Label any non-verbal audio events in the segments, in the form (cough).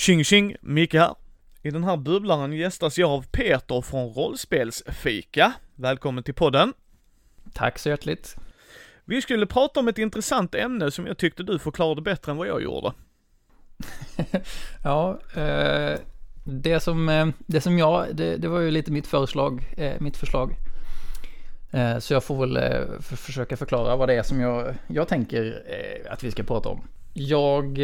Tjing tjing, Micke här. I den här bubblaren gästas jag av Peter från Rollspelsfika. Välkommen till podden. Tack så hjärtligt. Vi skulle prata om ett intressant ämne som jag tyckte du förklarade bättre än vad jag gjorde. (laughs) ja, eh, det som, eh, det som jag, det, det, var ju lite mitt förslag, eh, mitt förslag. Eh, så jag får väl eh, för, försöka förklara vad det är som jag, jag tänker eh, att vi ska prata om. Jag,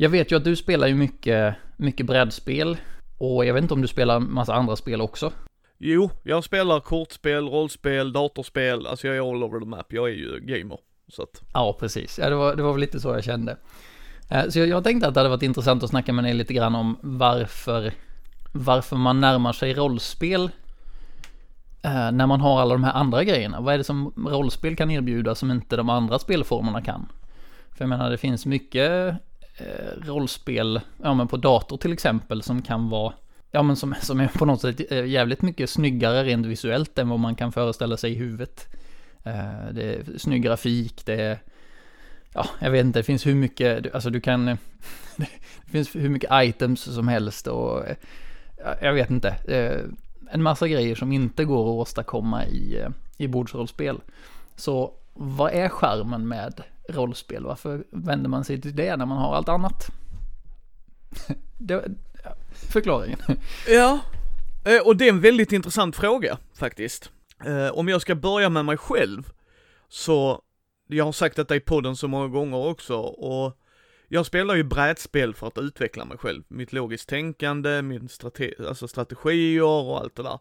jag vet ju att du spelar ju mycket, mycket brädspel. Och jag vet inte om du spelar massa andra spel också? Jo, jag spelar kortspel, rollspel, datorspel, alltså jag är all over the map, jag är ju gamer. Så att... Ja, precis. Ja, det var, det var väl lite så jag kände. Så jag, jag tänkte att det hade varit intressant att snacka med dig lite grann om varför, varför man närmar sig rollspel Eh, när man har alla de här andra grejerna. Vad är det som rollspel kan erbjuda som inte de andra spelformerna kan? För jag menar det finns mycket eh, Eh, rollspel, ja men på dator till exempel som kan vara Ja men som, som är på något sätt eh, jävligt mycket snyggare rent visuellt än vad man kan föreställa sig i huvudet. Eh, det är snygg grafik, det är Ja, jag vet inte, det finns hur mycket, alltså du kan (laughs) Det finns hur mycket items som helst och Jag vet inte eh, en massa grejer som inte går att åstadkomma i, i bordsrollspel. Så vad är skärmen med rollspel? Varför vänder man sig till det när man har allt annat? (laughs) det, förklaringen. (laughs) Ja, eh, och det är en väldigt intressant fråga faktiskt. Eh, om jag ska börja med mig själv, så, jag har sagt detta i podden så många gånger också, och jag spelar ju brädspel för att utveckla mig själv, mitt logiskt tänkande, min strate alltså strategier och allt det där.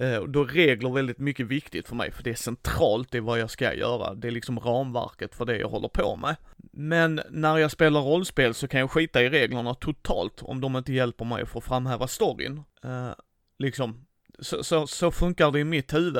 Eh, då är regler väldigt mycket viktigt för mig, för det är centralt i vad jag ska göra. Det är liksom ramverket för det jag håller på med. Men när jag spelar rollspel så kan jag skita i reglerna totalt om de inte hjälper mig att få framhäva storyn. Eh, liksom, så, så, så, funkar det i mitt huvud,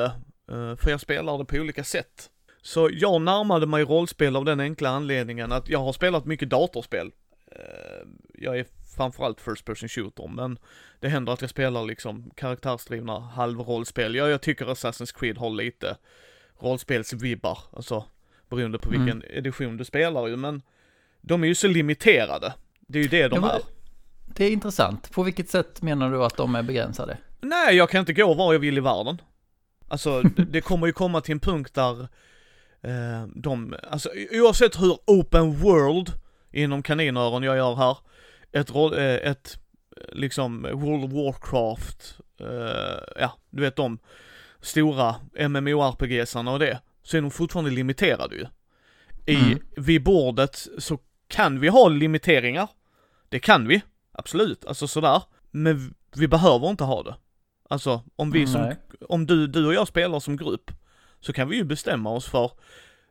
eh, för jag spelar det på olika sätt. Så jag närmade mig rollspel av den enkla anledningen att jag har spelat mycket datorspel. Eh, jag är framförallt first person shooter, men det händer att jag spelar liksom karaktärsdrivna halvrollspel. Ja, jag tycker Assassin's Creed har lite rollspelsvibbar, alltså beroende på vilken mm. edition du spelar ju, men de är ju så limiterade. Det är ju det de ja, är. Det är intressant. På vilket sätt menar du att de är begränsade? Nej, jag kan inte gå var jag vill i världen. Alltså, (laughs) det kommer ju komma till en punkt där eh, de, alltså oavsett hur open world inom kaninöron jag gör här, ett, eh, ett liksom World of Warcraft, eh, ja, du vet de stora MMORPGsarna och det, så är de fortfarande limiterade ju. I, mm. vid bordet så kan vi ha limiteringar. Det kan vi, absolut, alltså sådär. Men vi behöver inte ha det. Alltså om vi som, om du, du och jag spelar som grupp, så kan vi ju bestämma oss för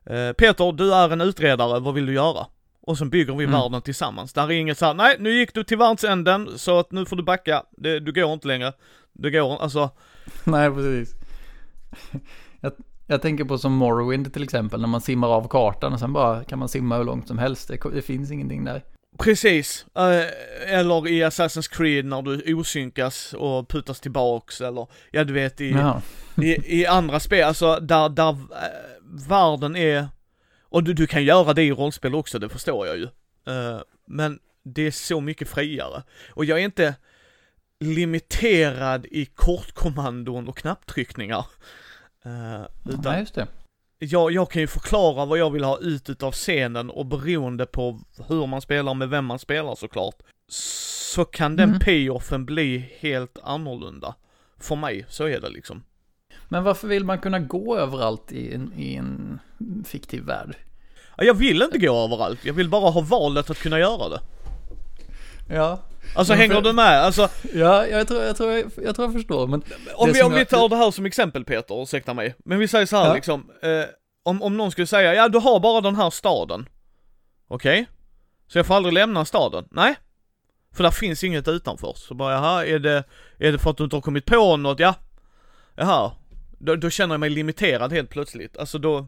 eh, Peter, du är en utredare, vad vill du göra? Och sen bygger vi mm. världen tillsammans. Där är inget såhär, nej nu gick du till världsänden så att nu får du backa, det, du går inte längre. Du går, alltså. (laughs) Nej precis. Jag, jag tänker på som Morrowind till exempel, när man simmar av kartan och sen bara kan man simma hur långt som helst. Det, det finns ingenting där. Precis, eh, eller i Assassin's Creed när du osynkas och putas tillbaks eller, ja du vet i, i, i, andra spel, alltså där, där äh, världen är, och du, du kan göra det i rollspel också, det förstår jag ju. Uh, men det är så mycket friare. Och jag är inte limiterad i kortkommandon och knapptryckningar. Uh, utan, ja, just det jag, jag kan ju förklara vad jag vill ha ut utav scenen och beroende på hur man spelar med vem man spelar såklart, så kan den mm. payoffen bli helt annorlunda. För mig, så är det liksom. Men varför vill man kunna gå överallt i en, i en fiktiv värld? Jag vill inte gå överallt, jag vill bara ha valet att kunna göra det. Ja. Alltså hänger för... du med? Alltså... Ja, jag tror jag, tror, jag, jag, tror jag förstår men... Om vi, om jag... vi tar det här som exempel Peter, ursäkta mig. Men vi säger så här ja. liksom, eh, om, om någon skulle säga, ja du har bara den här staden. Okej? Okay? Så jag får aldrig lämna staden? Nej. För där finns inget utanför. Så bara, jaha, är det, är det för att du inte har kommit på något? Ja. Jaha. Då, då känner jag mig limiterad helt plötsligt. Alltså då,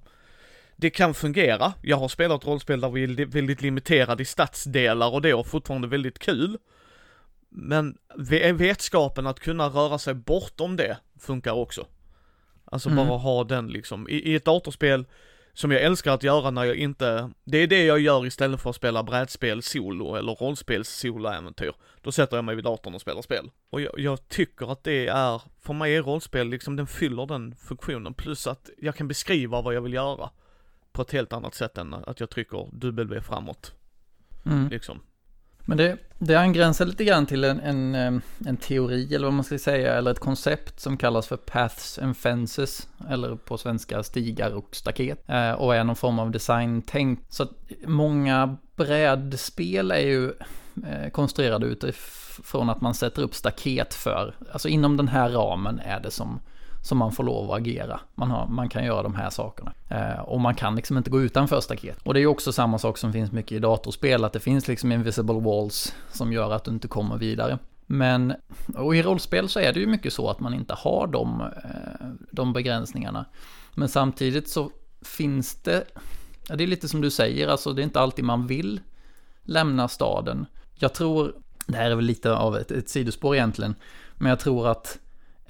det kan fungera. Jag har spelat rollspel där vi är väldigt limiterade i stadsdelar och det är fortfarande väldigt kul. Men vetskapen att kunna röra sig bortom det funkar också. Alltså mm. bara ha den liksom. I, I, ett datorspel, som jag älskar att göra när jag inte, det är det jag gör istället för att spela brädspel solo eller rollspels soloäventyr. Då sätter jag mig vid datorn och spelar spel. Och jag, jag, tycker att det är, för mig är rollspel liksom, den fyller den funktionen. Plus att jag kan beskriva vad jag vill göra. På ett helt annat sätt än att jag trycker W framåt. Mm. Liksom. Men det, det angränsar lite grann till en, en, eh, en, teori, eller vad man ska säga, eller ett koncept som kallas för Paths and Fences, eller på svenska stigar och staket, eh, och är någon form av designtänk. Så att många brädspel är ju eh, konstruerade utifrån att man sätter upp staket för, alltså inom den här ramen är det som som man får lov att agera. Man, har, man kan göra de här sakerna. Eh, och man kan liksom inte gå utanför staket. Och det är ju också samma sak som finns mycket i datorspel, att det finns liksom invisible walls som gör att du inte kommer vidare. Men, och i rollspel så är det ju mycket så att man inte har de, eh, de begränsningarna. Men samtidigt så finns det, ja, det är lite som du säger, alltså det är inte alltid man vill lämna staden. Jag tror, det här är väl lite av ett, ett sidospår egentligen, men jag tror att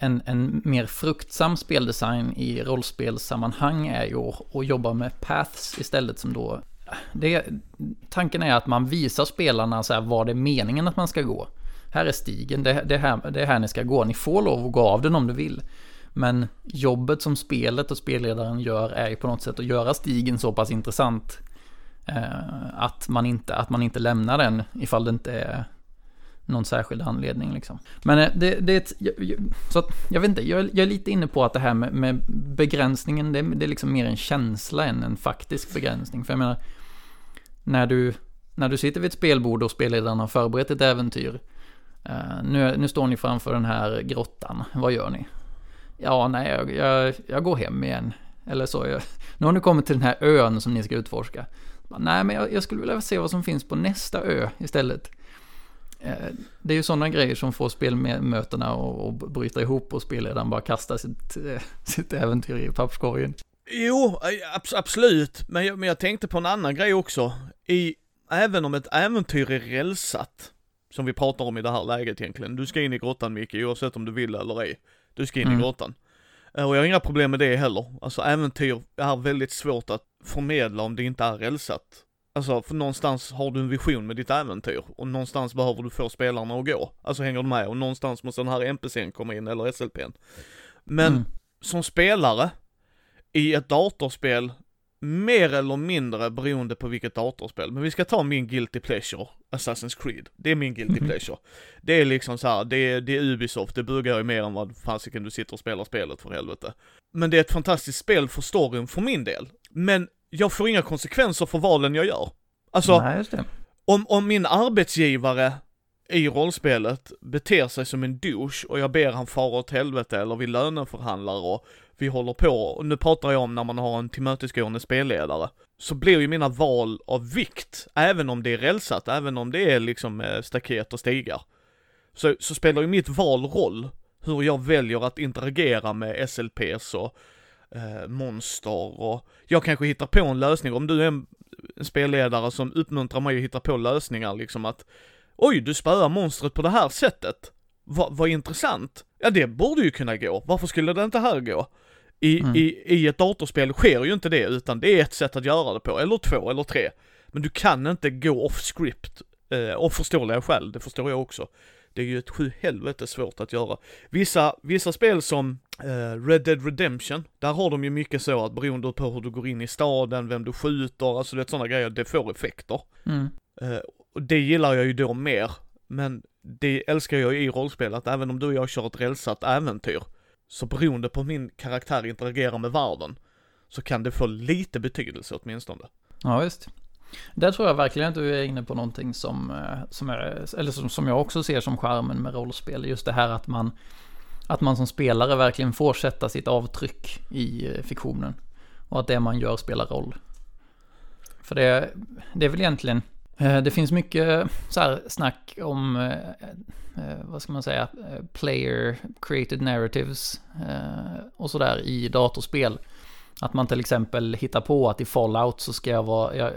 en, en mer fruktsam speldesign i rollspelssammanhang är ju att jobba med paths istället som då... Det, tanken är att man visar spelarna så här vad det är meningen att man ska gå. Här är stigen, det, det, här, det är här ni ska gå. Ni får lov att gå av den om du vill. Men jobbet som spelet och spelledaren gör är ju på något sätt att göra stigen så pass intressant eh, att, man inte, att man inte lämnar den ifall det inte är någon särskild anledning liksom. Men eh, det, det är ett, jag, så att, jag vet inte, jag, jag, är lite inne på att det här med, med begränsningen, det, det, är liksom mer en känsla än en faktisk begränsning. För jag menar, när du, när du sitter vid ett spelbord och spelledaren har förberett ett äventyr, uh, nu, nu står ni framför den här grottan, vad gör ni? Ja, nej, jag, jag, jag går hem igen. Eller så, jag, nu har ni kommit till den här ön som ni ska utforska. Nej, men jag, jag skulle vilja se vad som finns på nästa ö istället. Eh, det är ju sådana grejer som får spelmötena att bryta ihop och spelledaren bara kastar sitt, eh, (laughs) sitt äventyr i papperskorgen. Jo, eh, absolut. Men jag, men jag tänkte på en annan grej också. I, även om ett äventyr är rälsat, som vi pratar om i det här läget egentligen. Du ska in i grottan Micke, oavsett om du vill eller ej. Du ska in mm. i grottan. Och jag har inga problem med det heller. Alltså äventyr är väldigt svårt att förmedla om det inte är rälsat. Alltså, för någonstans har du en vision med ditt äventyr och någonstans behöver du få spelarna att gå. Alltså hänger du med? Och någonstans måste den här NPCn komma in, eller SLPn. Men mm. som spelare, i ett datorspel, mer eller mindre beroende på vilket datorspel. Men vi ska ta min Guilty Pleasure, Assassin's Creed. Det är min Guilty mm. Pleasure. Det är liksom så här, det är, det är Ubisoft, det bugar ju mer än vad fasiken du sitter och spelar spelet för helvete. Men det är ett fantastiskt spel för storyn för min del. Men jag får inga konsekvenser för valen jag gör. Alltså, Nej, Om, om min arbetsgivare i rollspelet beter sig som en douche och jag ber han fara åt helvete eller vi löneförhandlar och vi håller på, och nu pratar jag om när man har en tillmötesgående spelledare, så blir ju mina val av vikt, även om det är rälsat, även om det är liksom eh, staket och stigar. Så, så spelar ju mitt val roll, hur jag väljer att interagera med SLPs och eh, monster och jag kanske hittar på en lösning. Om du är en, en spelledare som uppmuntrar mig att hitta på lösningar liksom att oj, du spöar monstret på det här sättet. Vad va intressant. Ja, det borde ju kunna gå. Varför skulle det inte här gå? I, mm. i, I ett datorspel sker ju inte det, utan det är ett sätt att göra det på, eller två, eller tre. Men du kan inte gå off script, eh, och förstår jag själv, det förstår jag också. Det är ju ett sju helvete svårt att göra. Vissa, vissa spel som uh, Red Dead Redemption, där har de ju mycket så att beroende på hur du går in i staden, vem du skjuter, alltså det är sådana grejer, det får effekter. Mm. Uh, och det gillar jag ju då mer, men det älskar jag i rollspel, att även om du och jag kör ett rälsat äventyr, så beroende på min karaktär interagerar med världen, så kan det få lite betydelse åtminstone. Ja, visst. Där tror jag verkligen att du är inne på någonting som, eh, som, är, eller som, som jag också ser som charmen med rollspel. Just det här att man, att man som spelare verkligen får sätta sitt avtryck i eh, fiktionen. Och att det man gör spelar roll. För det, det är väl egentligen, eh, det finns mycket så här snack om, vad ska man säga, player created narratives och sådär i datorspel. Att man till exempel hittar på att i Fallout så ska jag vara, jag,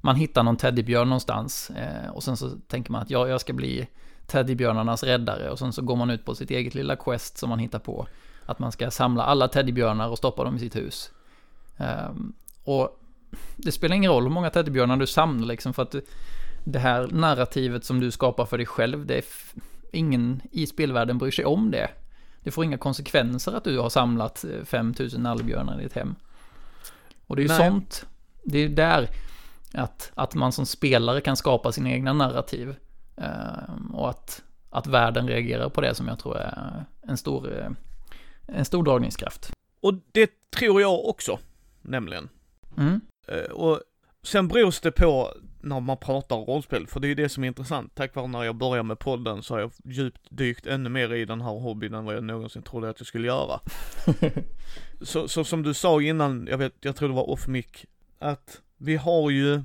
man hittar någon teddybjörn någonstans eh, och sen så tänker man att ja, jag ska bli teddybjörnarnas räddare och sen så går man ut på sitt eget lilla quest som man hittar på. Att man ska samla alla teddybjörnar och stoppa dem i sitt hus. Um, Och det spelar ingen roll hur många teddybjörnar du samlar liksom för att det här narrativet som du skapar för dig själv, det är ingen i spelvärlden bryr sig om det. Det får inga konsekvenser att du har samlat 5000 nallbjörnar i ditt hem. Och det är ju Nej. sånt, det är där att, att man som spelare kan skapa sina egna narrativ. Eh, och att, att världen reagerar på det som jag tror är en stor, eh, en stor dragningskraft. Och det tror jag också, nämligen. Mm. Eh, och sen beror det på när man pratar rollspel, för det är ju det som är intressant. Tack vare när jag började med podden så har jag djupt dykt ännu mer i den här hobbyn än vad jag någonsin trodde att jag skulle göra. (laughs) så, så som du sa innan, jag vet, jag tror det var off mic, att vi har ju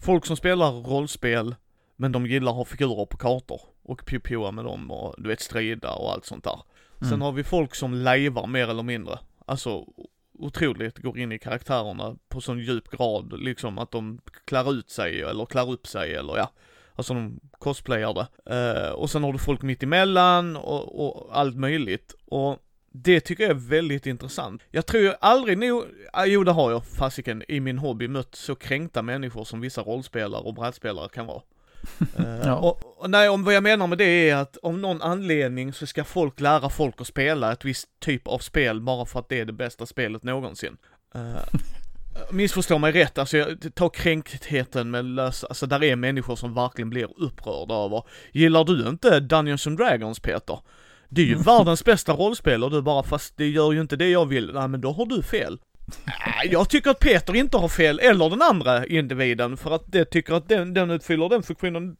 folk som spelar rollspel, men de gillar att ha figurer på kartor och pjoa med dem och du vet strida och allt sånt där. Mm. Sen har vi folk som lajvar mer eller mindre. Alltså otroligt går in i karaktärerna på sån djup grad, liksom att de klär ut sig eller klär upp sig eller ja, alltså de cosplayar det. Uh, och sen har du folk mitt emellan och, och allt möjligt. Och det tycker jag är väldigt intressant. Jag tror jag aldrig nog, ah, jo det har jag fasiken i min hobby mött så kränkta människor som vissa rollspelare och brädspelare kan vara. uh, (laughs) ja. och, och, nej, om vad jag menar med det är att av någon anledning så ska folk lära folk att spela ett visst typ av spel bara för att det är det bästa spelet någonsin. Uh, (laughs) missförstå mig rätt, alltså jag tar kränktheten med lösa, alltså där är människor som verkligen blir upprörda över. Gillar du inte Dungeons and Dragons Peter? Det är ju världens bästa rollspel och du bara, fast det gör ju inte det jag vill. Nej men då har du fel. Jag tycker att Peter inte har fel, eller den andra individen, för att det tycker att den, den utfyller den funktionen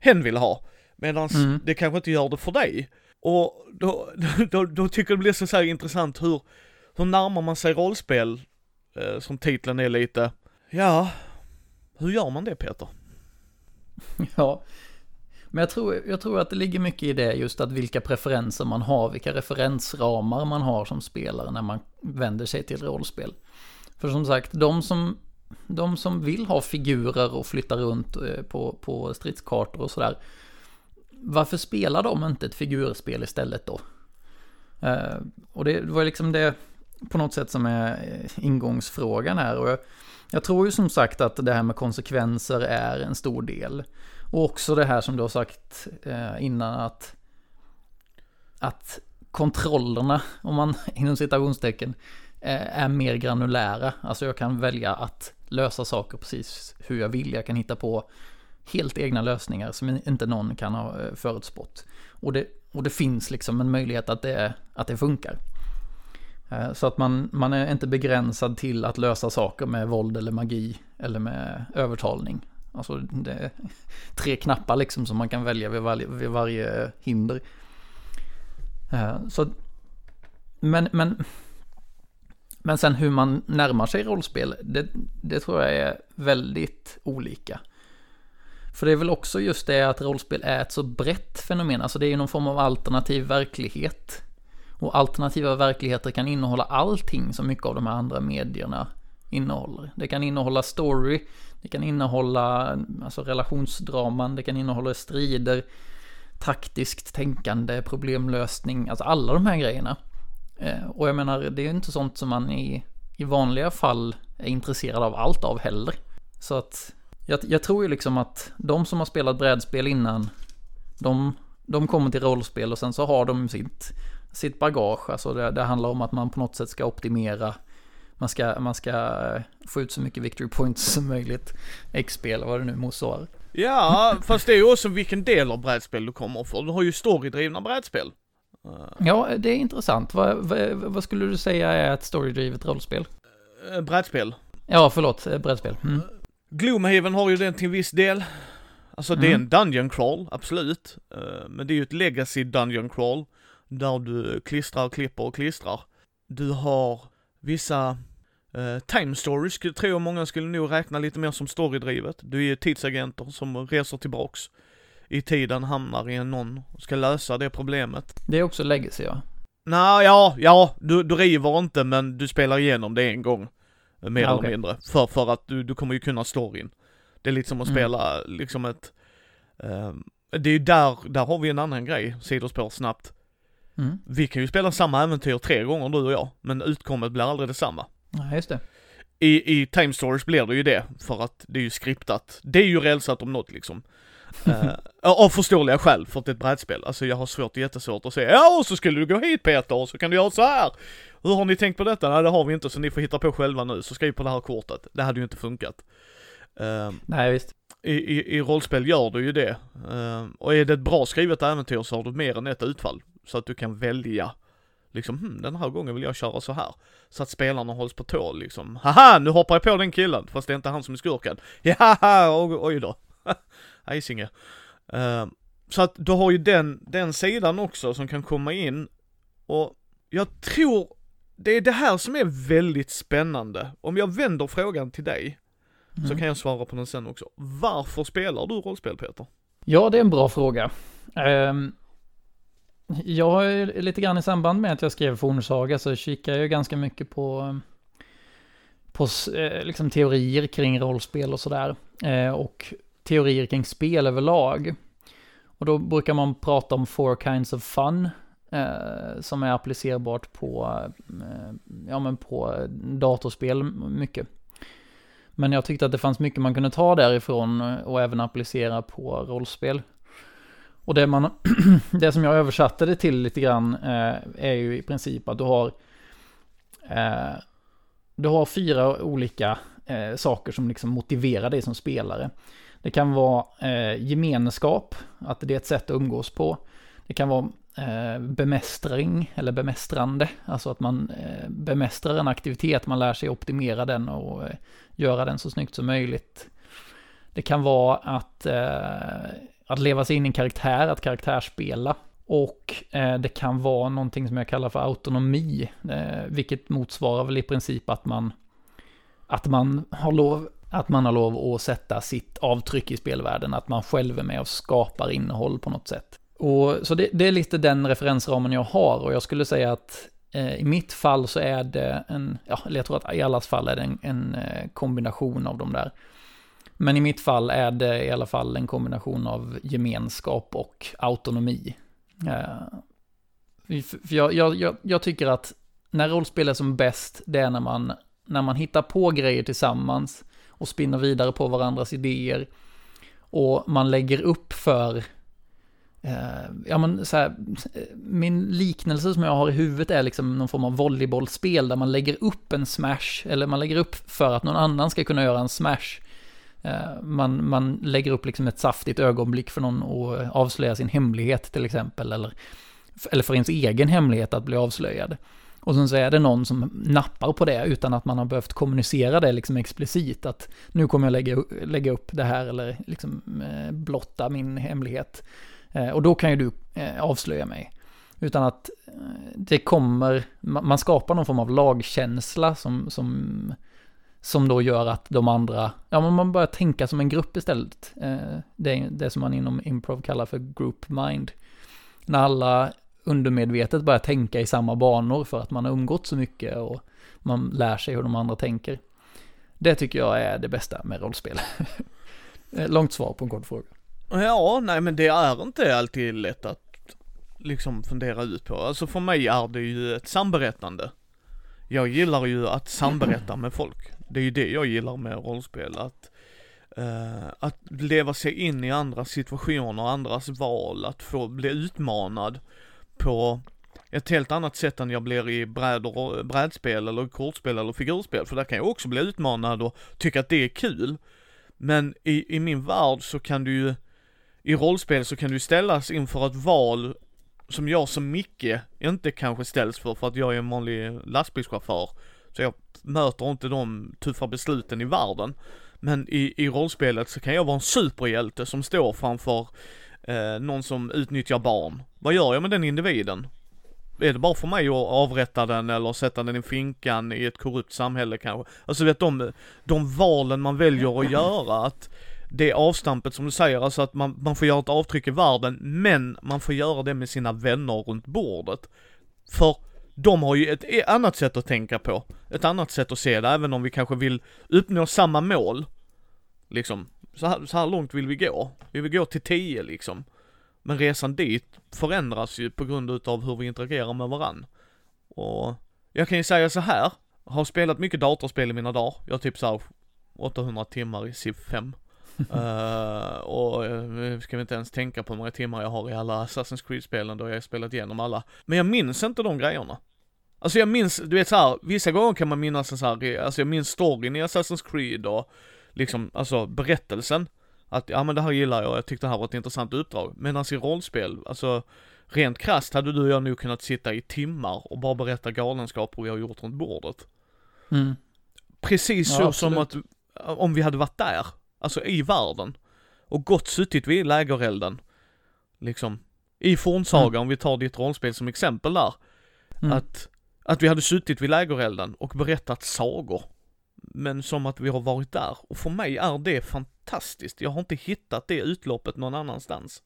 hen vill ha. Medan mm. det kanske inte gör det för dig. Och då, då, då tycker jag det blir så, så intressant hur, hur närmar man sig rollspel, eh, som titeln är lite, ja, hur gör man det Peter? Ja, men jag tror, jag tror att det ligger mycket i det just att vilka preferenser man har, vilka referensramar man har som spelare när man vänder sig till rollspel. För som sagt, de som, de som vill ha figurer och flytta runt eh, på, på stridskartor och sådär. Varför spelar de inte ett figurspel istället då? Eh, och det var liksom det på något sätt som är eh, ingångsfrågan här. Och jag, jag tror ju som sagt att det här med konsekvenser är en stor del. Och också det här som du har sagt eh, innan att, att kontrollerna, om man (laughs) inom citationstecken, eh, är mer granulära. Alltså jag kan välja att lösa saker precis hur jag vill. Jag kan hitta på helt egna lösningar som inte någon kan ha eh, förutspått. Och det, och det finns liksom en möjlighet att det, att det funkar. Så att man, man är inte begränsad till att lösa saker med våld eller magi eller med övertalning. Alltså det är tre knappar liksom som man kan välja vid varje, vid varje hinder. Eh, så, men, men, men sen hur man närmar sig rollspel, det, det tror jag är väldigt olika. För det är väl också just det att rollspel är ett så brett fenomen, alltså det är ju någon form av alternativ verklighet. Och alternativa verkligheter kan innehålla allting som mycket av de här andra medierna innehåller. Det kan innehålla story, det kan innehålla alltså relationsdraman, det kan innehålla strider, taktiskt tänkande, problemlösning, alltså alla de här grejerna. Eh, och jag menar, det är inte sånt som man i, i vanliga fall är intresserad av allt av heller. Så att jag, jag tror ju liksom att de som har spelat brädspel innan, de, de kommer till rollspel och sen så har de sitt, sitt bagage. Alltså det, det handlar om att man på något sätt ska optimera man ska, man ska eh, få ut så mycket victory points som möjligt. XP eller vad det nu motsvarar. Ja, fast det är ju också vilken del av brädspel du kommer för. Du har ju storydrivna brädspel. Ja, det är intressant. Vad, vad, vad skulle du säga är ett storydrivet rollspel? Eh, brädspel. Ja, förlåt, eh, brädspel. Mm. Gloomhaven har ju den till viss del. Alltså det är en mm. dungeon crawl, absolut. Men det är ju ett legacy dungeon crawl. Där du klistrar, klipper och klistrar. Du har vissa Uh, time stories tror jag många skulle nog räkna lite mer som storydrivet. Du är ju tidsagenter som reser tillbaks i tiden, hamnar i en någon och ska lösa det problemet. Det är också legacy ja. Nej, ja, ja, du, du river inte men du spelar igenom det en gång. Mer ja, eller okay. mindre. För, för att du, du kommer ju kunna storyn. Det är lite som att mm. spela liksom ett, uh, det är ju där, där har vi en annan grej, sidospår snabbt. Mm. Vi kan ju spela samma äventyr tre gånger du och jag, men utkommet blir aldrig detsamma. Ja, just det. I, I Time Stories blir det ju det, för att det är ju skriptat. Det är ju rälsat om något liksom. (laughs) uh, av förståeliga skäl, för att det är ett brädspel. Alltså jag har svårt, jättesvårt att säga ja och så skulle du gå hit Peter och så kan du göra så här. Hur har ni tänkt på detta? Nej det har vi inte så ni får hitta på själva nu, så skriv på det här kortet. Det hade ju inte funkat. Uh, Nej visst. I, i, I rollspel gör du ju det. Uh, och är det ett bra skrivet äventyr så har du mer än ett utfall. Så att du kan välja liksom, hm, den här gången vill jag köra så här. Så att spelarna hålls på tå liksom. Haha, nu hoppar jag på den killen, fast det är inte han som är skurken. (laughs) Jaha, oj, oj då. (laughs) Hejsinge. Uh, så att du har ju den, den sidan också som kan komma in. Och jag tror, det är det här som är väldigt spännande. Om jag vänder frågan till dig, mm. så kan jag svara på den sen också. Varför spelar du rollspel Peter? Ja, det är en bra fråga. Um, jag har ju lite grann i samband med att jag skrev Fornsaga så kikar jag ju ganska mycket på, på eh, liksom teorier kring rollspel och sådär. Eh, och teorier kring spel överlag. Och då brukar man prata om four kinds of fun. Eh, som är applicerbart på, ja men på datorspel mycket. Men jag tyckte att det fanns mycket man kunde ta därifrån och även applicera på rollspel. Och det, man, (clears throat) det som jag översatte det till lite grann eh, är ju i princip att du har eh, du har fyra olika eh, saker som liksom motiverar dig som spelare. Det kan vara eh, gemenskap, att det är ett sätt att umgås på. Det kan vara eh, bemästring eller bemästrande, alltså att man eh, bemästrar en aktivitet, man lär sig optimera den och eh, göra den så snyggt som möjligt. Det kan vara att eh, att leva sig in i en karaktär, att karaktärsspela. Och eh, det kan vara någonting som jag kallar för autonomi, eh, vilket motsvarar väl i princip att man, att man har lov att man har lov att sätta sitt avtryck i spelvärlden, att man själv är med och skapar innehåll på något sätt. Och, så det, det är lite den referensramen jag har och jag skulle säga att eh, i mitt fall så är det en, ja, eller jag tror att i allas fall är det en, en eh, kombination av de där. Men i mitt fall är det i alla fall en kombination av gemenskap och autonomi. Eh, för jag, jag, jag, tycker att när rollspel är som bäst, det är när man, när man hittar på grejer tillsammans och spinner vidare på varandras idéer. Och man lägger upp för, eh, ja men så här, min liknelse som jag har i huvudet är liksom någon form av volleybollspel där man lägger upp en smash, eller man lägger upp för att någon annan ska kunna göra en smash. Eh, man, man lägger upp liksom ett saftigt ögonblick för någon att avslöja sin hemlighet till exempel, eller, eller för ens egen hemlighet att bli avslöjad. Och sen så är det någon som nappar på det utan att man har behövt kommunicera det liksom explicit, att nu kommer jag lägga, lägga upp det här eller liksom eh, blotta min hemlighet. Eh, och då kan ju du eh, avslöja mig. Utan att eh, det kommer, man skapar någon form av lagkänsla som, som som då gör att de andra, ja men man börjar tänka som en grupp istället. Eh, det är det som man inom improv kallar för group mind. När alla undermedvetet börjar tänka i samma banor för att man har umgått så mycket och man lär sig hur de andra tänker. Det tycker jag är det bästa med rollspel. (laughs) Eh, långt svar på en kort fråga. Ja, nej men det är inte alltid lätt att liksom fundera ut på. Alltså för mig är det ju ett samberättande. Jag gillar ju att samberätta med folk. Det är ju det jag gillar med rollspel, att uh, att leva sig in i andras situationer, andras val, att få bli utmanad på ett helt annat sätt än jag blir i brädor, brädspel eller kortspel eller figurspel, för där kan jag också bli utmanad och tycka att det är kul. Men i, i min värld så kan du ju, i rollspel så kan du ställas inför ett val som jag som Micke inte kanske ställs för, för att jag är en vanlig lastbilschaufför. Så jag möter inte de tuffa besluten i världen. Men i, i rollspelet så kan jag vara en superhjälte som står framför eh, någon som utnyttjar barn. Vad gör jag med den individen? Är det bara för mig att avrätta den eller sätta den i finkan i ett korrupt samhälle kanske? Alltså vet de, de valen man väljer att göra, att det avstampet som du säger, alltså att man, man får göra ett avtryck i världen, men man får göra det med sina vänner runt bordet. För de har ju ett e- annat sätt att tänka på, ett annat sätt att se det, även om vi kanske vill uppnå samma mål. Liksom, så här, så här långt vill vi gå. Vi vill gå till 10 liksom. Men resan dit förändras ju på grund utav hur vi interagerar med varann. Och jag kan ju säga så här, har spelat mycket datorspel i mina dagar. Jag har typ såhär 800 timmar i Civ 5 uh, (laughs) och uh, ska vi inte ens tänka på hur många timmar jag har i alla Assassin's Creed-spelen då jag har spelat igenom alla. Men jag minns inte de grejerna. Alltså jag minns, du vet såhär, vissa gånger kan man minnas en så här, alltså jag minns storyn i Assassin's Creed och liksom, alltså berättelsen. Att, ja men det här gillar jag, jag tyckte det här var ett intressant uppdrag. Medan i rollspel, alltså rent krasst hade du och jag nog kunnat sitta i timmar och bara berätta galenskaper vi har gjort runt bordet. Mm. Precis Ja, så absolut. som att, om vi hade varit där, alltså i världen. Och gått suttit vid lägerelden. Liksom, i fornsaga om vi tar ditt rollspel som exempel där. Mm. Att, att vi hade suttit vid lägerelden och berättat sagor. Men som att vi har varit där. Och för mig är det fantastiskt. Jag har inte hittat det utloppet någon annanstans.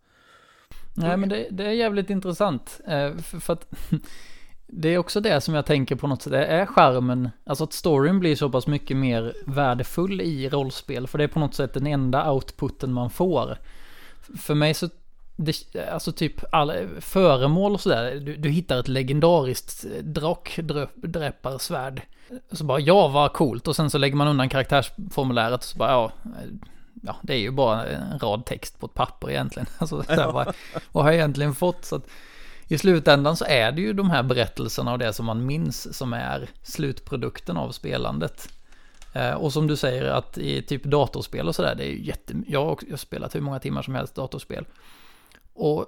Nej, men det, det är jävligt intressant. Eh, för, för att (laughs) det är också det som jag tänker på något sätt. Det är skärmen, alltså att storyn blir så pass mycket mer värdefull i rollspel. För det är på något sätt den enda outputen man får. För mig så, det, alltså typ alla föremål och sådär. Du, du hittar ett legendariskt eh, drakdräparsvärd. Så bara, ja vad coolt. Och sen så lägger man undan karaktärsformuläret och så bara, ja. Eh, ja, det är ju bara en rad text på ett papper egentligen. (laughs) Alltså, så här, vad, vad har jag egentligen fått? Så att i slutändan så är det ju de här berättelserna och det som man minns som är slutprodukten av spelandet. Eh, och som du säger att i typ datorspel och sådär, det är ju jätte... Jag har, spelat hur många timmar som helst datorspel. Och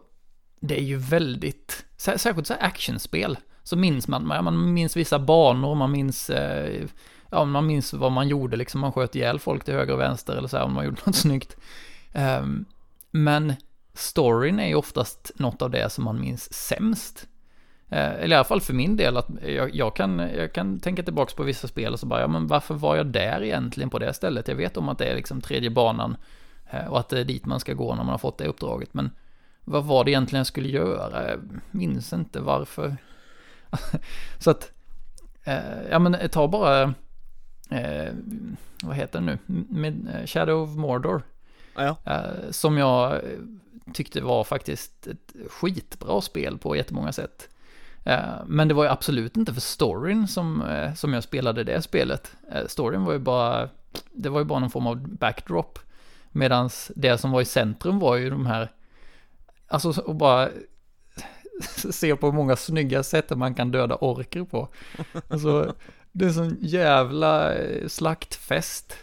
det är ju väldigt, särskilt så här actionspel, så minns man, man minns vissa banor, man minns, eh, ja man minns vad man gjorde, liksom man sköt ihjäl folk till höger och vänster eller så här om man gjorde (laughs) något snyggt. Ehm, men storyn är ju oftast något av det som man minns sämst. Eh, Eller i alla fall för min del, att jag, jag, kan, jag kan tänka tillbaka på vissa spel och så bara, ja men varför var jag där egentligen på det stället? Jag vet om att det är liksom tredje banan eh, och att det är dit man ska gå när man har fått det uppdraget, men vad var det egentligen jag skulle göra? Jag minns inte varför. (laughs) så att, eh, ja men ta bara, eh, vad heter det nu, med Shadow of Mordor. Ja. Eh, som jag tyckte var faktiskt ett skitbra spel på jättemånga sätt. Eh, men det var ju absolut inte för storyn som, eh, som jag spelade det spelet. Eh, storyn var ju bara, det var ju bara någon form av backdrop. Medan det som var i centrum var ju de här, alltså och bara (laughs) se på hur många snygga sätt man kan döda orker på. Alltså, det är sån jävla slaktfest.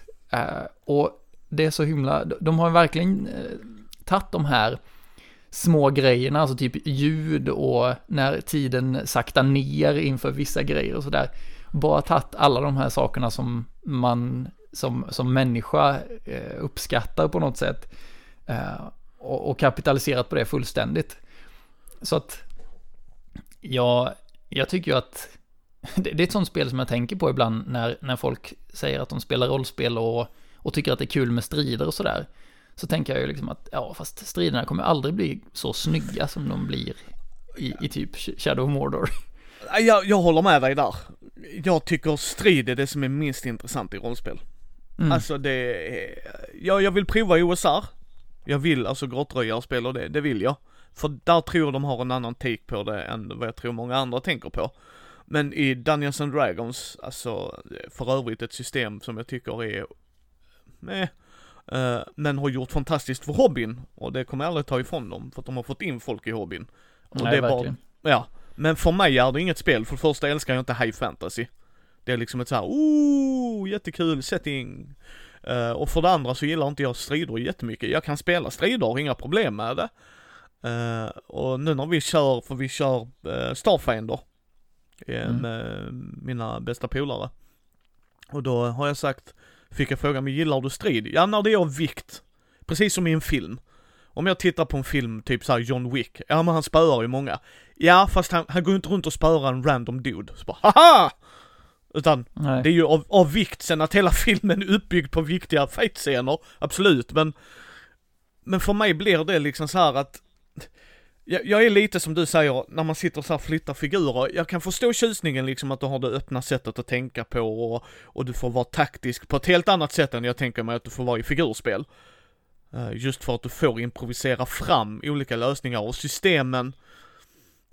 Och det är så himla, de har verkligen tagit de här små grejerna, alltså typ ljud och när tiden saktar ner inför vissa grejer och sådär. Bara tagit alla de här sakerna som man som, som människa eh, uppskattar på något sätt. Eh, och, och kapitaliserat på det fullständigt. Så att jag, jag tycker ju att (laughs) det, det är ett sånt spel som jag tänker på ibland när, när folk säger att de spelar rollspel och, och tycker att det är kul med strider och sådär. Så tänker jag ju liksom att, ja fast striderna kommer aldrig bli så snygga som de blir i, i typ Shadow of Mordor. Jag, jag håller med dig där. Jag tycker strid är det som är minst intressant i rollspel. Mm. Alltså det jag, jag vill prova OSR. Jag vill alltså grottröjarspel och det, det vill jag. För där tror de har en annan take på det än vad jag tror många andra tänker på. Men i Dungeons and Dragons, alltså för övrigt ett system som jag tycker är med men har gjort fantastiskt för hobbyn och det kommer jag aldrig ta ifrån dem för att de har fått in folk i hobbyn. Och Nej, det är verkligen. Bara, ja, men för mig är det inget spel. För det första älskar jag inte high fantasy. Det är liksom ett så här, oh, jättekul setting. Eh, och för det andra så gillar inte jag strider jättemycket. Jag kan spela strider, inga problem med det. Eh, och nu när vi kör, för vi kör uh, Starfinder eh, Mm. med mina bästa polare. Och då har jag sagt, fick jag fråga mig gillar du strid? Ja, när det är av vikt. Precis som i en film. Om jag tittar på en film, typ såhär John Wick, ja men han spöar ju många. Ja, fast han, han går inte runt och spöar en random dude. Så bara, haha! Utan Nej. det är ju av, av vikt sen att hela (laughs) filmen är uppbyggd på viktiga fight-scener, absolut, men Men för mig blir det liksom så här att jag, jag är lite som du säger, när man sitter så här och flyttar figurer, jag kan förstå tjusningen liksom att du har det öppna sättet att tänka på och, och du får vara taktisk på ett helt annat sätt än jag tänker mig att du får vara i figurspel. Eh, just för att du får improvisera fram olika lösningar och systemen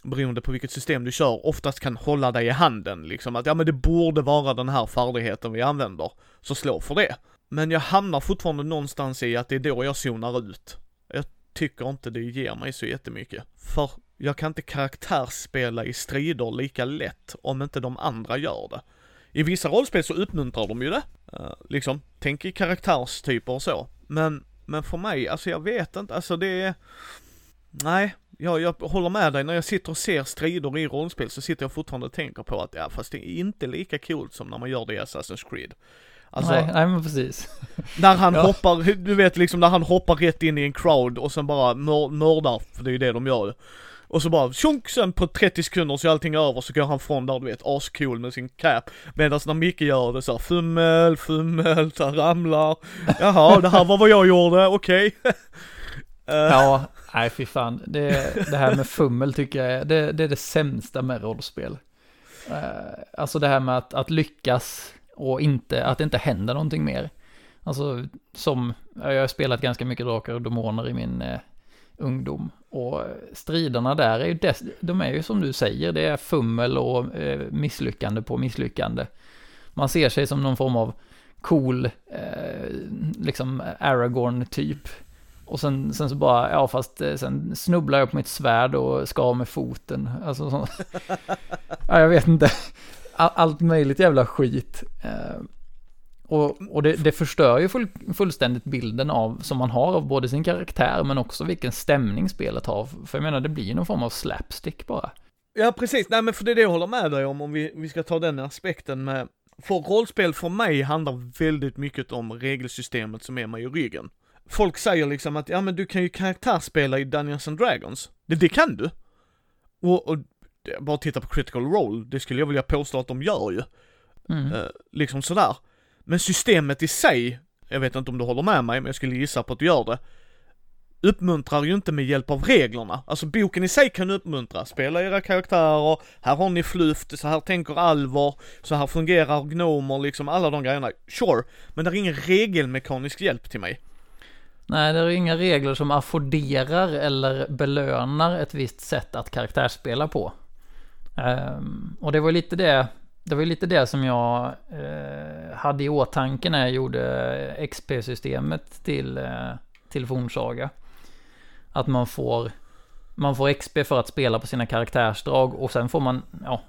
beroende på vilket system du kör, oftast kan hålla dig i handen liksom att ja men det borde vara den här färdigheten vi använder, så slå för det. Men jag hamnar fortfarande någonstans i att det är då jag zonar ut. Tycker inte det ger mig så jättemycket. För jag kan inte karaktärsspela i strider lika lätt om inte de andra gör det. I vissa rollspel så uppmuntrar de ju det. Uh, liksom, tänk i karaktärstyper och så. Men, men för mig, alltså jag vet inte, alltså det är... Nej, jag, jag håller med dig, när jag sitter och ser strider i rollspel så sitter jag fortfarande och tänker på att, ja fast det är inte lika coolt som när man gör det i Assassin's Creed. Alltså, nej, nej men precis. (laughs) När han ja. hoppar, du vet liksom när han hoppar rätt in i en crowd och sen bara mördar, för det är ju det de gör och så bara tjonk, sen på 30 sekunder så är allting över så går han från där du vet ascool med sin cap. Medan när Micke gör det så här, fummel, fummel, så ramlar. Jaha, det här var vad jag gjorde, okej. Okay. (laughs) uh. Ja, nej fy fan. Det, det här med fummel tycker jag är, det, det är det sämsta med rollspel. Uh, alltså det här med att, att lyckas och inte, att det inte händer någonting mer. Alltså som, jag har spelat ganska mycket Drakar och Demoner i min eh, ungdom. Och striderna där är ju, dess, de är ju som du säger, det är fummel och eh, misslyckande på misslyckande. Man ser sig som någon form av cool, eh, liksom Aragorn-typ. Och sen, sen så bara, ja fast eh, sen snubblar jag på mitt svärd och skar med foten. Alltså så, (laughs) ja, jag vet inte. Allt möjligt jävla skit. Eh, och, och det, det, förstör ju full, fullständigt bilden av, som man har av både sin karaktär men också vilken stämning spelet har. För jag menar, det blir ju någon form av slapstick bara. Ja, precis. Nej, men för det är det jag håller med dig om, om vi, vi ska ta den aspekten med för rollspel för mig handlar väldigt mycket om regelsystemet som är mig i ryggen. Folk säger liksom att, ja men du kan ju karaktärsspela i Dungeons and Dragons. Det, det kan du. Och, och bara titta på critical role, det skulle jag vilja påstå att de gör ju. Mm. Uh, liksom sådär. Men systemet i sig, jag vet inte om du håller med mig, men jag skulle gissa på att du gör det, uppmuntrar ju inte med hjälp av reglerna. Alltså boken i sig kan uppmuntra, spela era karaktärer, här har ni fluft, så här tänker alver, så här fungerar gnomer, liksom alla de grejerna. Sure, men det är ingen regelmekanisk hjälp till mig. Nej, det är inga regler som afforderar eller belönar ett visst sätt att karaktärsspela på. Um, och det var lite det det var lite det som jag uh, hade i åtanke när jag gjorde XP-systemet till, uh, till Fornsaga. Att man får, man får XP för att spela på sina karaktärsdrag och sen får man, ja,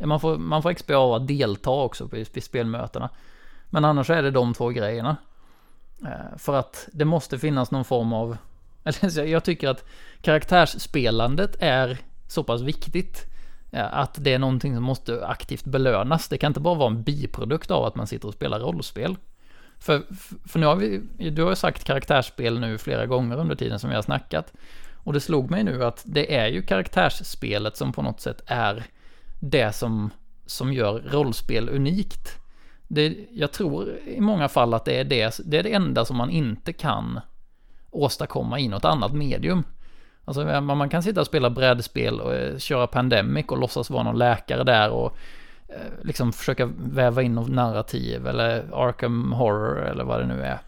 ja man, får, man får XP av att delta också vid, vid spelmötena. Men annars är det de två grejerna. Uh, för att det måste finnas någon form av, (laughs) eller jag tycker att karaktärsspelandet är så pass viktigt att det är någonting som måste aktivt belönas. Det kan inte bara vara en biprodukt av att man sitter och spelar rollspel. För, för nu har vi, du har ju sagt karaktärsspel nu flera gånger under tiden som vi har snackat. Och det slog mig nu att det är ju karaktärsspelet som på något sätt är det som, som gör rollspel unikt. Det, jag tror i många fall att det är det, det är det enda som man inte kan åstadkomma i något annat medium. Alltså man kan sitta och spela brädspel och eh, köra Pandemic och låtsas vara någon läkare där och eh, liksom försöka väva in något narrativ eller Arkham Horror eller vad det nu är.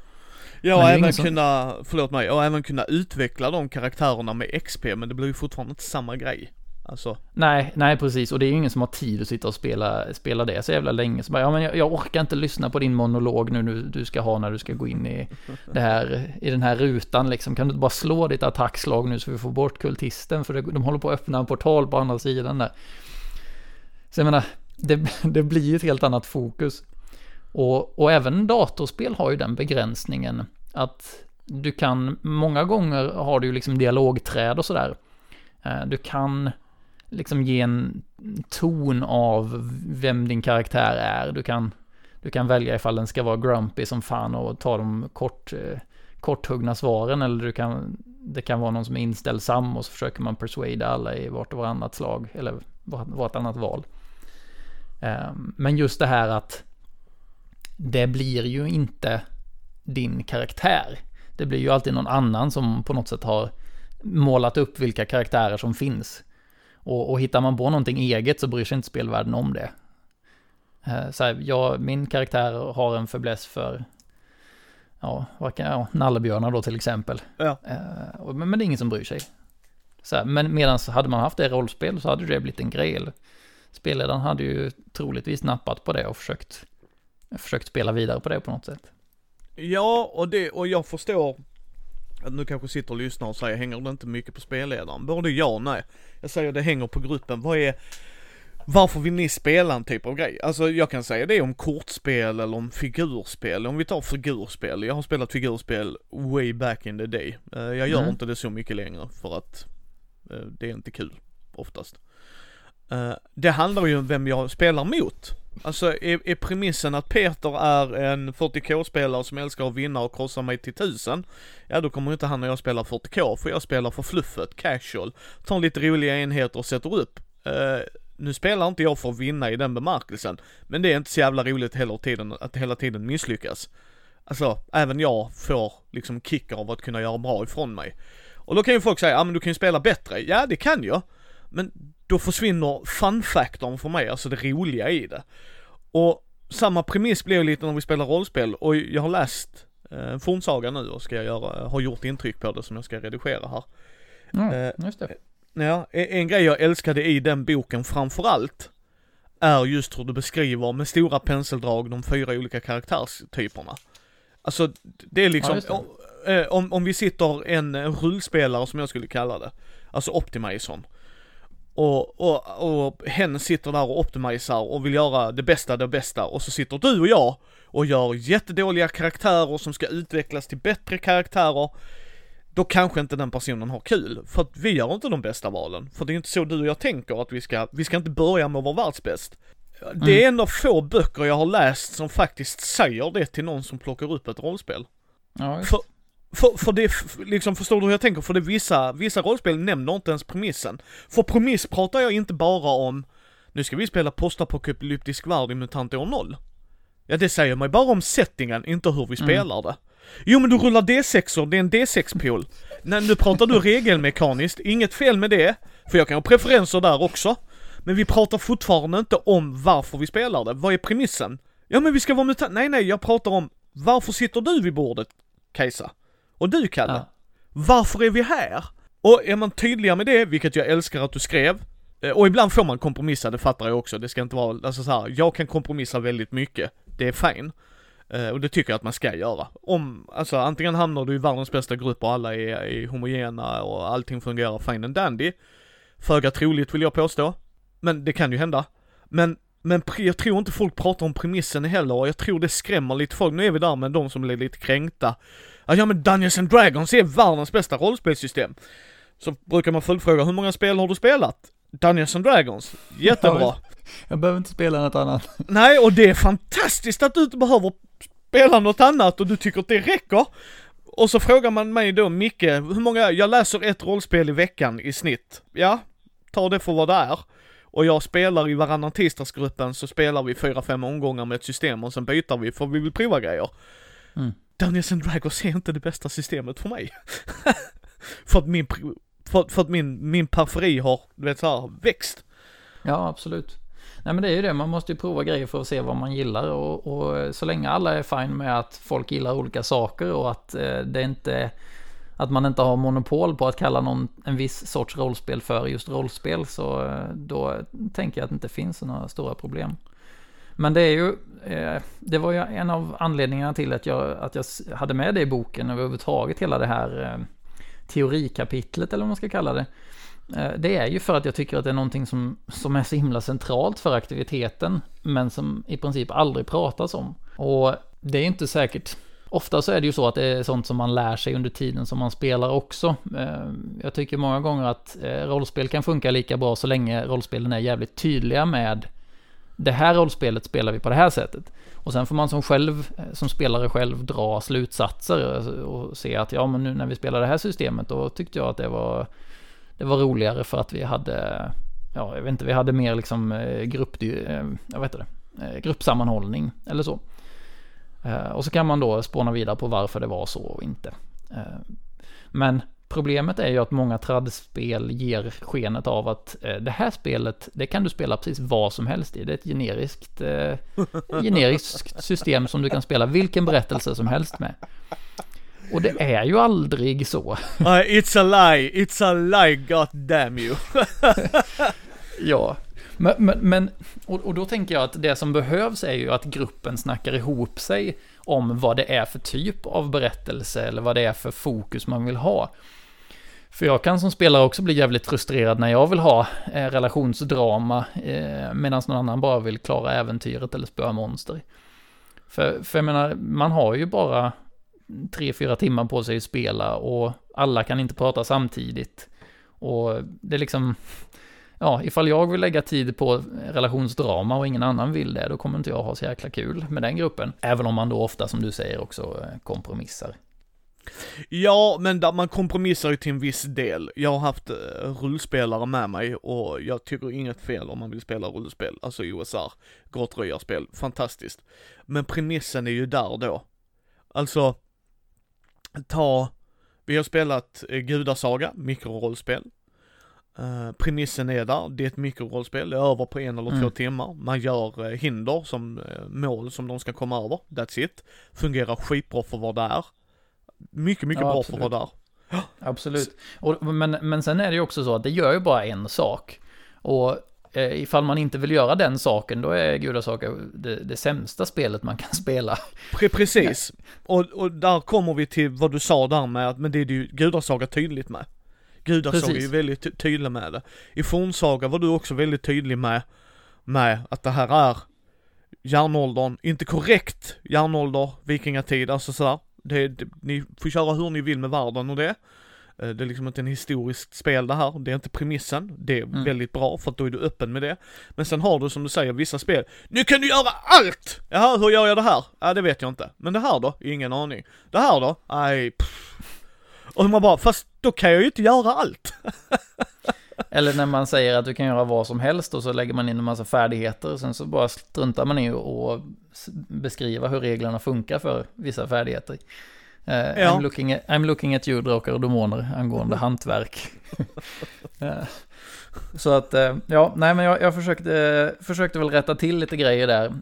Ja, och även som... kunna, förlåt mig, och även kunna utveckla de karaktärerna med XP, men det blir ju fortfarande inte samma grej. Alltså. Nej, nej precis. Och det är ju ingen som har tid att sitta och spela, spela det så jävla länge. Så bara, ja men jag, jag orkar inte lyssna på din monolog nu, nu du ska ha när du ska gå in i det här, i den här rutan liksom. Kan du inte bara slå ditt attackslag nu så vi får bort kultisten? För det, de håller på att öppna en portal på andra sidan där. Så jag menar, det, det blir ju ett helt annat fokus. Och, och även datorspel har ju den begränsningen att du kan, många gånger har du ju liksom dialogträd och sådär. Eh, du kan liksom ge en ton av vem din karaktär är. Du kan, du kan välja ifall den ska vara grumpy som fan och ta de kort, eh, korthuggna svaren eller du kan, det kan vara någon som är inställsam och så försöker man persuada alla i vart och varannat slag eller vartannat val. Ehm, men just det här att det blir ju inte din karaktär. Det blir ju alltid någon annan som på något sätt har målat upp vilka karaktärer som finns. Och, och hittar man på någonting eget så bryr sig inte spelvärlden om det. Eh, så här, jag, min karaktär har en förbläss för, ja, vad kan, ja, nallebjörnar då till exempel. Ja. Eh, men, men det är ingen som bryr sig. Så här, men medan hade man haft det rollspel så hade det blivit en grej. Spelledaren hade ju troligtvis nappat på det och försökt, försökt spela vidare på det på något sätt. Ja, och det, och jag förstår nu kanske sitter och lyssnar och säger, hänger det inte mycket på spelledaren? Både ja och nej. Jag säger det hänger på gruppen. Vad är, varför vill ni spela en typ av grej? Alltså jag kan säga det om kortspel eller om figurspel. Om vi tar figurspel. Jag har spelat figurspel way back in the day. Eh, Jag gör Mm. inte det så mycket längre för att eh, det är inte kul oftast. Eh, Det handlar ju om vem jag spelar mot. Alltså är, är premissen att Peter är en 40k-spelare som älskar att vinna och krossa mig till tusen, ja då kommer inte han och jag spela 40k, för jag spelar för fluffet, casual, tar lite roliga enheter och sätter upp. Uh, nu spelar inte jag för att vinna i den bemärkelsen, men det är inte så jävla roligt hela tiden att hela tiden misslyckas. Alltså, även jag får liksom kickar av att kunna göra bra ifrån mig. Och då kan ju folk säga, ja men du kan ju spela bättre. Ja, det kan jag. Men då försvinner fun-faktorn för mig, alltså det roliga i det. Och samma premiss blir ju lite när vi spelar rollspel och jag har läst eh, fornsaga nu och ska göra, har gjort intryck på det som jag ska redigera här. Ja, Eh, just det. Ja, en en grej jag älskade i den boken framförallt är just hur du beskriver med stora penseldrag de fyra olika karaktärstyperna. Alltså, det är liksom, just det. om, eh, om, om vi sitter en, rullspelare som jag skulle kalla det, alltså Optimizon. Och, och, och hen sitter där och optimisar och vill göra det bästa det bästa och så sitter du och jag och gör jättedåliga karaktärer som ska utvecklas till bättre karaktärer då kanske inte den personen har kul. För att vi gör inte de bästa valen. För det är inte så du och jag tänker att vi ska, vi ska inte börja med att vara världsbäst. Det är en av få böcker jag har läst som faktiskt säger det till någon som plockar upp ett rollspel. Ja. För, för, för det, liksom förstår du hur jag tänker? För det vissa, vissa rollspel nämner inte ens premissen. För premiss pratar jag inte bara om, nu ska vi spela postapokalyptisk värld i MUTANT år 0. Ja det säger mig bara om settingen, inte hur vi spelar det. Jo men du rullar D6or, det är en D6-pool. Nej nu pratar du (laughs) regelmekaniskt, inget fel med det. För jag kan ha preferenser där också. Men vi pratar fortfarande inte om varför vi spelar det. Vad är premissen? Ja men vi ska vara mutant. Nej nej, jag pratar om varför sitter du vid bordet, Kajsa? Och du Kalle? Ja. Varför är vi här? Och är man tydliga med det, vilket jag älskar att du skrev, eh, och ibland får man kompromissa, det fattar jag också, det ska inte vara, alltså så här, jag kan kompromissa väldigt mycket, det är fine. Eh, Och det tycker jag att man ska göra. Om, alltså antingen hamnar du i världens bästa grupp och alla är, är homogena och allting fungerar fine and dandy. Föga troligt vill jag påstå. Men det kan ju hända. Men, men jag tror inte folk pratar om premissen heller och jag tror det skrämmer lite folk. Nu är vi där med de som blir lite kränkta. Ja, ja men Dungeons and Dragons är världens bästa rollspelssystem. Så brukar man följdfråga, hur många spel har du spelat? Dungeons and Dragons. Jättebra. (laughs) Jag behöver inte spela något annat. Nej, och det är fantastiskt att du inte behöver spela något annat och du tycker att det räcker. Och så frågar man mig då, Micke, hur många, jag läser ett rollspel i veckan i snitt. Ja, ta det för vad det är. Och jag spelar i varannan tisdagsgruppen så spelar vi fyra, fem omgångar med ett system och sen byter vi för vi vill prova grejer. Mm. Dungeons and Dragons är inte det bästa systemet för mig. (laughs) för att min, för, för att min, min periferi har, du vet så här, växt. Ja, absolut. Nej men det är ju det, man måste ju prova grejer för att se vad man gillar och, och så länge alla är fine med att folk gillar olika saker och att eh, det inte att man inte har monopol på att kalla någon en viss sorts rollspel för just rollspel så eh, då tänker jag att det inte finns några stora problem. Men det är ju, eh, det var ju en av anledningarna till att jag, att jag hade med det i boken överhuvudtaget, hela det här eh, teorikapitlet eller vad man ska kalla det. Eh, det är ju för att jag tycker att det är någonting som, som är så himla centralt för aktiviteten, men som i princip aldrig pratas om. Och det är inte säkert. Ofta så är det ju så att det är sånt som man lär sig under tiden som man spelar också. Eh, jag tycker många gånger att eh, rollspel kan funka lika bra så länge rollspelen är jävligt tydliga med det här rollspelet spelar vi på det här sättet. Och sen får man som själv, eh, som spelare själv dra slutsatser och se att ja men nu när vi spelar det här systemet då tyckte jag att det var det var roligare för att vi hade, ja jag vet inte, vi hade mer liksom eh, grupp, jag vet inte, gruppsammanhållning eller så. Eh, och så kan man då spåna vidare på varför det var så och inte. Men problemet är ju att många tradspel ger skenet av att eh, det här spelet, det kan du spela precis vad som helst i. Det är ett generiskt, eh, (laughs) generiskt system som du kan spela vilken berättelse som helst med. Och det är ju aldrig så. (laughs) It's a lie, it's a lie, god damn you. (laughs) Ja, men, men, men och, och då tänker jag att det som behövs är ju att gruppen snackar ihop sig om vad det är för typ av berättelse eller vad det är för fokus man vill ha. För jag kan som spelare också bli jävligt frustrerad när jag vill ha eh, relationsdrama eh, medan någon annan bara vill klara äventyret eller spöa monster. För, för jag menar, man har ju bara tre, fyra timmar på sig att spela och alla kan inte prata samtidigt. Och det är liksom, ja, ifall jag vill lägga tid på relationsdrama och ingen annan vill det, då kommer inte jag ha så jäkla kul med den gruppen. Även om man då ofta, som du säger, också eh, kompromissar. Ja, men där man kompromissar ju till en viss del. Jag har haft uh, rullspelare med mig och jag tycker inget fel om man vill spela rullspel, alltså OSR, grottröjarspel, fantastiskt. Men premissen är ju där då. Alltså, ta, vi har spelat uh, Gudasaga, mikrorollspel. Uh, premissen är där, det är ett mikrorollspel, det är över på en eller mm. två timmar. Man gör uh, hinder som uh, mål som de ska komma över, that's it. Fungerar skitbra för vad det är. Mycket, mycket ja, bra absolut. för vad det är. Absolut. Och, men, men sen är det ju också så att det gör ju bara en sak. Och eh, ifall man inte vill göra den saken, då är Gudasaga det, det sämsta spelet man kan (laughs) spela. Precis. Och, och där kommer vi till vad du sa där med att, men det är ju Gudasaga tydligt med. Gudasaga är ju väldigt tydlig med det. I Fornsaga var du också väldigt tydlig med, med att det här är järnåldern, inte korrekt järnålder, vikingatid, alltså sådär. Det, det, ni får köra hur ni vill med världen och det. Eh, det är liksom inte en historiskt spel det här, det är inte premissen. Det är mm. väldigt bra för att då är du öppen med det. Men sen har du som du säger vissa spel, nu kan du göra allt! Jaha, hur gör jag det här? Ja, det vet jag inte. Men det här då? Ingen aning. Det här då? Nej, Och man bara, fast då kan jag ju inte göra allt. (laughs) Eller när man säger att du kan göra vad som helst och så lägger man in en massa färdigheter och sen så bara struntar man i att beskriva hur reglerna funkar för vissa färdigheter. Uh, ja. I'm, looking at, I'm looking at you, drakar och demoner, angående hantverk. uh, (laughs) så att, uh, ja, nej men jag, jag försökte, försökte väl rätta till lite grejer där.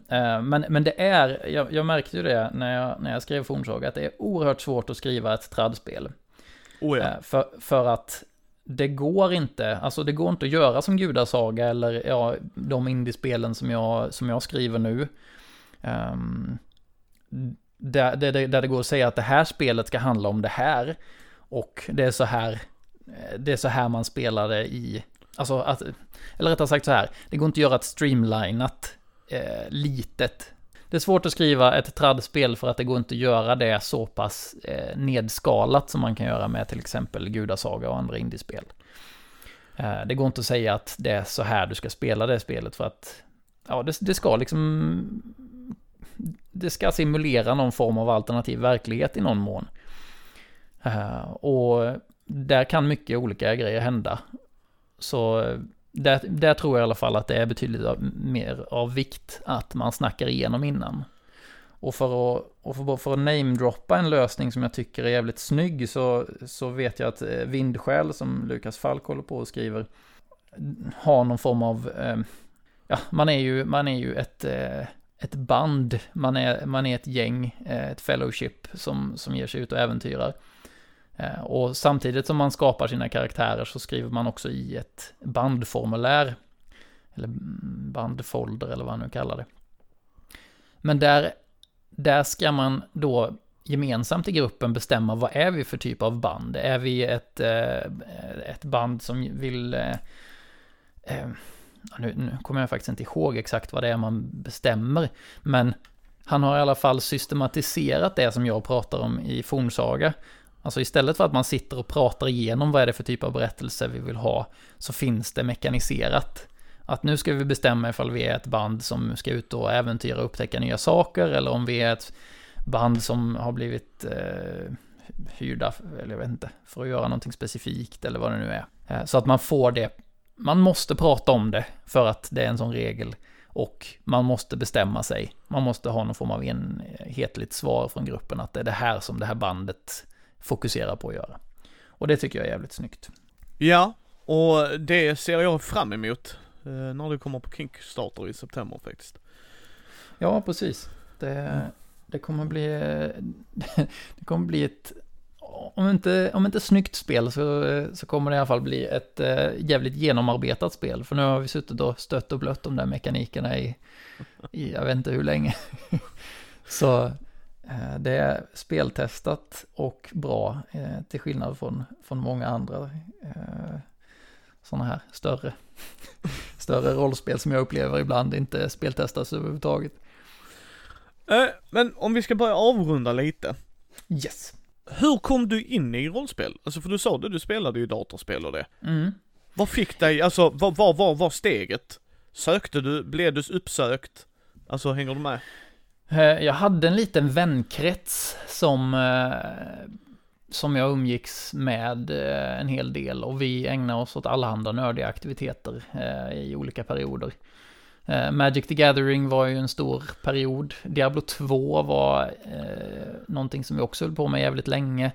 men, men det är, jag, jag, märkte ju det när jag, när jag skrev Fornsaga, att det är oerhört svårt att skriva ett tradspel. Oh ja. för, för att det går inte, alltså det går inte att göra som Gudasaga eller ja, de indiespelen som jag, som jag skriver nu. Um, där, där, där det går att säga att det här spelet ska handla om det här. Och det är så här, det är så här man spelar det i, alltså att, eller rättare sagt så här, det går inte att göra ett streamlinat eh, litet det är svårt att skriva ett tradspel för att det går inte att göra det så pass eh, nedskalat som man kan göra med till exempel Gudasaga och andra indiespel. Eh, det går inte att säga att det är så här du ska spela det spelet för att ja, det, det ska liksom det ska simulera någon form av alternativ verklighet i någon mån. Eh, och där kan mycket olika grejer hända. Så där, där tror jag i alla fall att det är betydligt mer av vikt att man snackar igenom innan. Och för att, och för, för att namedroppa en lösning som jag tycker är jävligt snygg så, så vet jag att eh, Vindskäl som Lukas Falk håller på och skriver har någon form av, eh, ja, man är ju, man är ju ett, eh, ett band, man är, man är ett gäng, eh, ett fellowship som, som ger sig ut och äventyrar. Eh, och samtidigt som man skapar sina karaktärer så skriver man också i ett bandformulär. Eller bandfolder eller vad man nu kallar det. Men där, där ska man då gemensamt i gruppen bestämma vad är vi för typ av band. Är vi ett, eh, ett band som vill... Eh, nu, nu kommer jag faktiskt inte ihåg exakt vad det är man bestämmer. Men han har i alla fall systematiserat det som jag pratar om i Fornsaga. Alltså istället för att man sitter och pratar igenom vad är det för typ av berättelse vi vill ha, så finns det mekaniserat. Att nu ska vi bestämma ifall vi är ett band som ska ut och äventyra och upptäcka nya saker, eller om vi är ett band som har blivit eh, hyrda, eller jag vet inte, för att göra någonting specifikt eller vad det nu är. Eh, så att man får det, man måste prata om det för att det är en sån regel. Och man måste bestämma sig. Man måste ha någon form av enhetligt eh, svar från gruppen att det är det här som det här bandet fokusera på att göra. Och det tycker jag är jävligt snyggt. Ja, och det ser jag fram emot eh, när det kommer på Kickstarter i september faktiskt. Ja, precis. Det, det kommer bli, (laughs) det kommer bli ett, om inte, om inte snyggt spel så, så kommer det i alla fall bli ett äh, jävligt genomarbetat spel. För nu har vi suttit och stött och blött de där mekanikerna i, i jag vet inte hur länge. (laughs) så det är speltestat och bra, äh, till skillnad från, från många andra sådana här större, (laughs) större rollspel som jag upplever ibland inte speltestas överhuvudtaget. Men om vi ska börja avrunda lite. Yes. Hur kom du in i rollspel? Alltså för du sa det, du spelade ju datorspel och det. Mm. Vad fick dig, alltså vad var, var, var steget? Sökte du, blev du uppsökt? Alltså hänger du med? Eh, jag hade en liten vänkrets som, eh, som jag umgicks med eh, en hel del och vi ägnade oss åt allehanda nördiga aktiviteter i olika perioder. Magic the Gathering var ju en stor period. Diablo 2 var eh, någonting som vi också höll på med jävligt länge.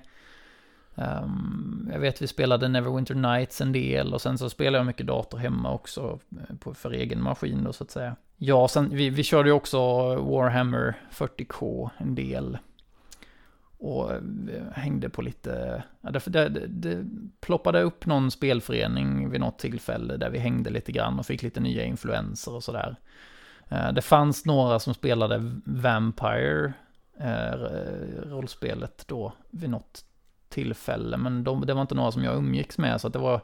Um, jag vet vi spelade Neverwinter Nights en del och sen så spelade jag mycket dator hemma också eh, på, för egen maskin då så att säga. Ja, sen vi, vi körde ju också Warhammer 40K en del och eh, hängde på lite, ja, det, det, det ploppade upp någon spelförening vid något tillfälle där vi hängde lite grann och fick lite nya influenser och sådär. Eh, det fanns några som spelade Vampire-rollspelet då, vid något tillfälle, men de, det var inte några som jag umgicks med, så att det var,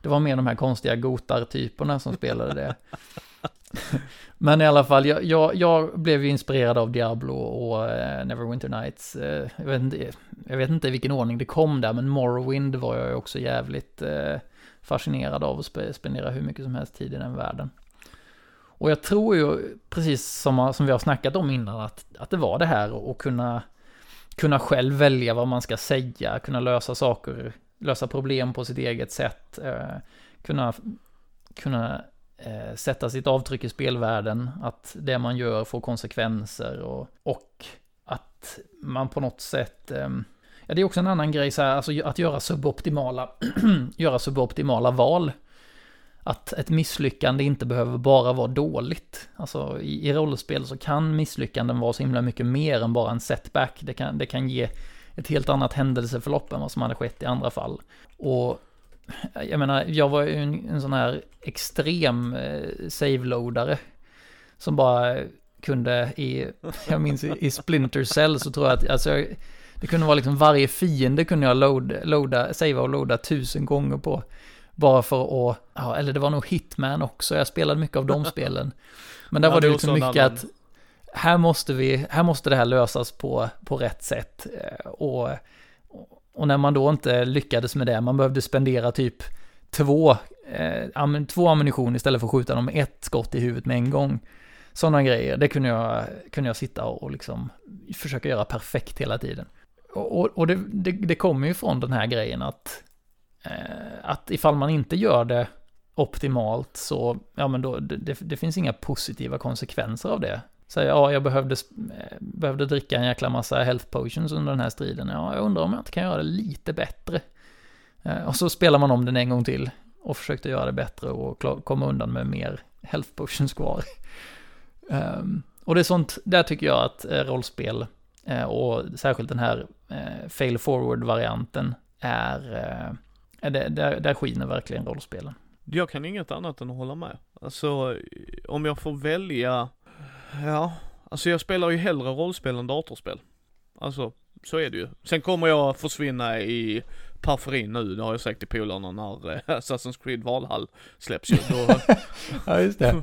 det var mer de här konstiga gotartyperna som spelade det. (laughs) Men i alla fall, jag, jag, jag, blev ju inspirerad av Diablo och eh, Neverwinter Nights. Eh, jag, vet inte, jag vet inte i vilken ordning det kom där, men Morrowind var jag också jävligt eh, fascinerad av att spendera hur mycket som helst tid i den världen. Och jag tror ju, precis som, som vi har snackat om innan, att, att det var det här att kunna, kunna själv välja vad man ska säga, kunna lösa saker, lösa problem på sitt eget sätt, eh, kunna, kunna eh, sätta sitt avtryck i spelvärlden, att det man gör får konsekvenser och, och att man på något sätt eh, Ja, det är också en annan grej så här, alltså att göra suboptimala, (clears throat) göra suboptimala val. Att ett misslyckande inte behöver bara vara dåligt. Alltså i, i rollspel så kan misslyckanden vara så himla mycket mer än bara en setback. Det kan, det kan ge ett helt annat händelseförlopp än vad som hade skett i andra fall. Och jag menar, jag var ju en, en sån här extrem eh, save-loadare. Som bara kunde i, (laughs) jag minns i, i Splinter Cell så tror jag att, alltså jag, det kunde vara liksom varje fiende kunde jag load, loada, savea och loada tusen gånger på. Bara för att, ja, eller det var nog Hitman också, jag spelade mycket av de (laughs) spelen. Men där ja, var det liksom mycket annan. att, här måste vi, här måste det här lösas på, på rätt sätt. Eh, och och när man då inte lyckades med det, man behövde spendera typ två, eh, två ammunition istället för att skjuta dem ett skott i huvudet med en gång. Sådana grejer, det kunde jag, kunde jag sitta och liksom försöka göra perfekt hela tiden. Och, och det, det, det kommer ju från den här grejen att, Eh, att ifall man inte gör det optimalt så, ja men då, det, det finns inga positiva konsekvenser av det. Så ja, jag behövde, eh, behövde dricka en jäkla massa health potions under den här striden. Ja, jag undrar om jag inte kan göra det lite bättre. Eh, och så spelar man om den en gång till och försökte göra det bättre och komma undan med mer health potions kvar. (laughs) Ehm, och det är sånt, där tycker jag att rollspel och särskilt den här fail forward-varianten är, där, där, där skiner verkligen rollspelen. Jag kan inget annat än att hålla med. Alltså, om jag får välja Ja, alltså jag spelar ju hellre rollspel än datorspel. Alltså, så är det ju. Sen kommer jag försvinna i periferin nu, det har jag sagt till polarna när eh, Assassin's Creed Valhall släpps ju. Då (laughs) ja, just det.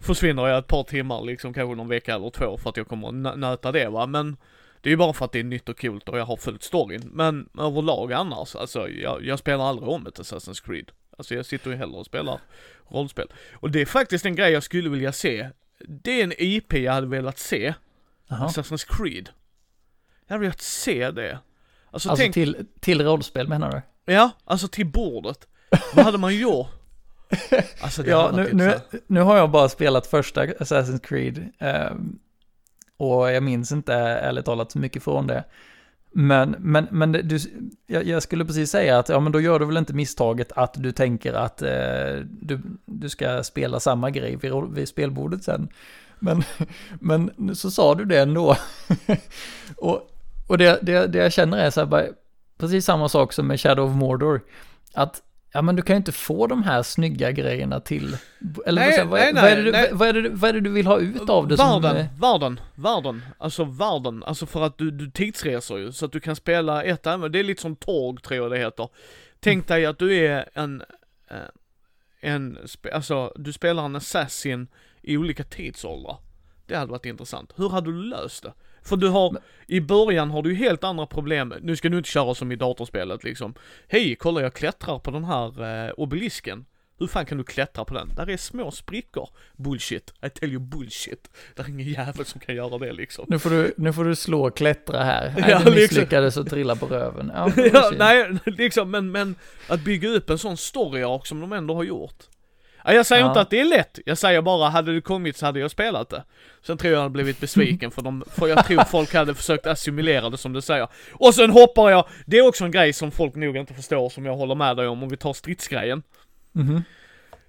försvinner jag ett par timmar liksom, kanske någon vecka eller två för att jag kommer att nöta det va. Men det är ju bara för att det är nytt och coolt och jag har följt storyn. Men överlag annars, alltså jag, jag spelar aldrig om ett Assassin's Creed. Alltså jag sitter ju hellre och spelar rollspel. Och det är faktiskt en grej jag skulle vilja se det är en IP jag hade velat se. Aha. Assassin's Creed. Jag hade velat se det. Alltså, alltså tänk... till, till rollspel menar du? Ja, alltså till bordet. Vad hade man gjort? Alltså, ja, nu, nu, nu, har jag bara spelat första Assassin's Creed. Um, och jag minns inte ärligt talat så mycket från det. Men, men, men du, jag, jag, skulle precis säga att ja, men då gör du väl inte misstaget att du tänker att eh, du, du ska spela samma grej vid, vid spelbordet sen. Men, (laughs) men så sa du det ändå. (laughs) och och det, det, det jag känner är så här bara, precis samma sak som med Shadow of Mordor. Att Ja men du kan ju inte få de här snygga grejerna till, eller Nej, vad, vad, nej, vad, är du- vad, är det, vad är det du vill ha ut av det världen, som... eh, världen, världen, alltså världen, alltså för att du, du tidsreser ju, så att du kan spela ett även, det är lite som Torg tror jag det heter. Tänk dig att du är en, eh, en, alltså du spelar en assassin i olika tidsåldrar. Det hade varit intressant. Hur hade du löst det? För du har, i början har du ju helt andra problem. Nu ska du inte köra som i datorspelet liksom. Hej, kolla jag klättrar på den här eh, obelisken. Hur fan kan du klättra på den? Där är små sprickor. Bullshit. I tell you bullshit. Där är ingen jävel som kan göra det liksom. Nu får, du, nu får du slå och klättra här. (laughs) Nej, Ja, du liksom. misslyckades och trilla på röven. Ja, (laughs) det ja, nej, (laughs) liksom, men, men att bygga upp en sån story arc som de ändå har gjort. Ja, jag säger Ja. inte att det är lätt, jag säger bara hade det kommit så hade jag spelat det. Sen tror jag jag hade blivit besviken för, de, för jag tror folk hade försökt assimilera det som du säger. Och sen hoppar jag, det är också en grej som folk nog inte förstår som jag håller med dig om, om vi tar stridsgrejen. Mhm.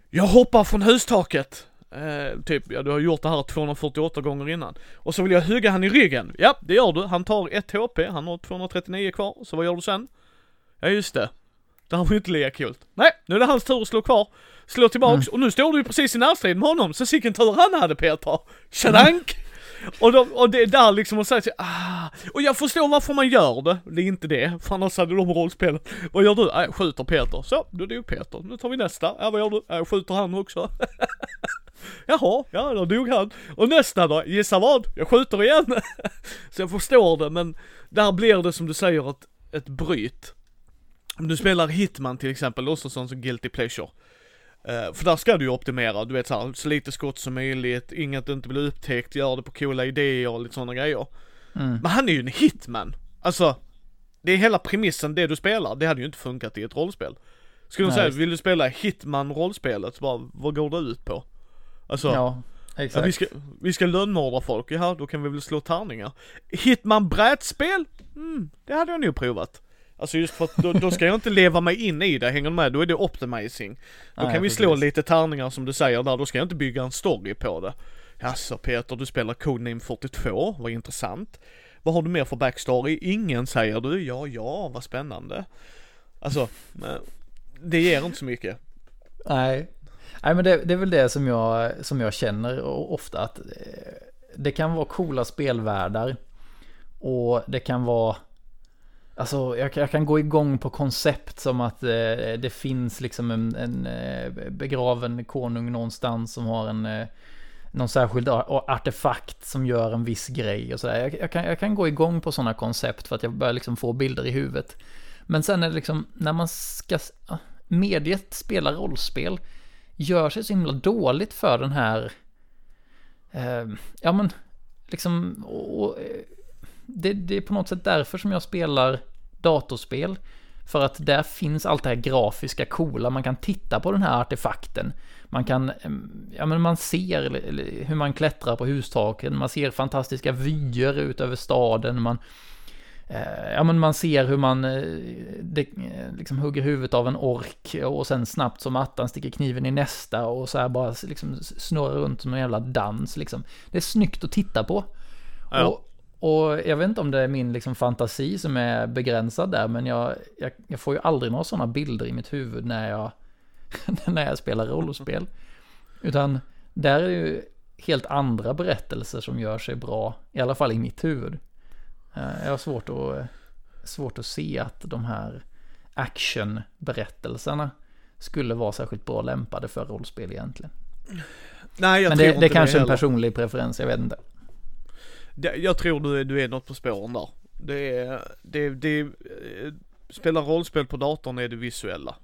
Jag hoppar från hustaket. Eh, typ, ja du har gjort det här 248 gånger innan. Och så vill jag hugga han i ryggen. Ja, det gör du. Han tar 1 HP, han har 239 kvar. Så vad gör du sen? Ja just det. Det här var ju inte lika kul. Nej, nu är det hans tur att slå kvar. Slå tillbaks och nu står du ju precis i närstrid med honom. Så sicken tur han hade Peter. Tjadank! Och, då, och det är där liksom säga så, ah, och jag förstår varför man gör det, det är inte det, för annars hade de rollspel. Vad gör du? Jag skjuter Peter. Så, då dog Peter. Nu tar vi nästa. Ja, vad gör du? Jag skjuter han också. (laughs) Jaha, ja då dog han. Och nästa då? Gissa vad? Jag skjuter igen. (laughs) så jag förstår det, men där blir det som du säger ett, ett bryt. Om du spelar Hitman till exempel, också sånt som Guilty Pleasure. Eh, för där ska du ju optimera, du vet såhär, så lite skott som möjligt, inget inte blir upptäckt, gör det på coola idéer och lite sådana grejer. Mm. Men han är ju en hitman. Alltså, det är hela premissen, det du spelar, det hade ju inte funkat i ett rollspel. Skulle de säga, vill du spela hitman-rollspelet, bara, vad går det ut på? Alltså, Ja, ja, exakt. vi, ska, vi ska lönnmörda folk, ja då kan vi väl slå tärningar. Hitman-brädspel? Mm, det hade jag nog provat. Alltså just för att då, då ska jag inte leva mig in i det, hänger du med? Då är det optimizing. Då Nej, kan vi slå precis. lite tärningar som du säger där, då ska jag inte bygga en story på det. Jaså Peter, du spelar Codename 42, vad intressant. Vad har du mer för backstory? Ingen säger du, ja ja, vad spännande. Alltså, (laughs) det ger inte så mycket. Nej, Nej men det, det är väl det som jag, som jag känner ofta att eh, det kan vara coola spelvärldar och det kan vara Alltså jag, jag kan gå igång på koncept som att eh, det finns liksom en, en eh, begraven konung någonstans som har en eh, någon särskild artefakt som gör en viss grej och sådär. Jag, jag, kan, jag kan gå igång på sådana koncept för att jag börjar liksom få bilder i huvudet. Men sen är det liksom när man ska, mediet spela rollspel gör sig så himla dåligt för den här, eh, ja men liksom, och, och, eh, det, det är på något sätt därför som jag spelar datorspel. För att där finns allt det här grafiska coola, man kan titta på den här artefakten. Man kan, ja men man ser hur man klättrar på hustaken, man ser fantastiska vyer ut över staden, man, eh, ja men man ser hur man eh, det, eh, liksom hugger huvudet av en ork och sen snabbt som attan sticker kniven i nästa och så här bara liksom snurrar runt som en jävla dans liksom. Det är snyggt att titta på. Ja. Och, och jag vet inte om det är min liksom fantasi som är begränsad där, men jag, jag, jag får ju aldrig några sådana bilder i mitt huvud när jag, (laughs) när jag spelar rollspel. Utan där är det ju helt andra berättelser som gör sig bra, i alla fall i mitt huvud. Eh, Jag har svårt att, svårt att se att de här actionberättelserna skulle vara särskilt bra lämpade för rollspel egentligen. Nej jag Men tror det, inte det är kanske är en personlig preferens, jag vet inte. Det, jag tror du, är- du är något på spåren där. Det är, det, det, eh, spela rollspel på datorn är det visuella.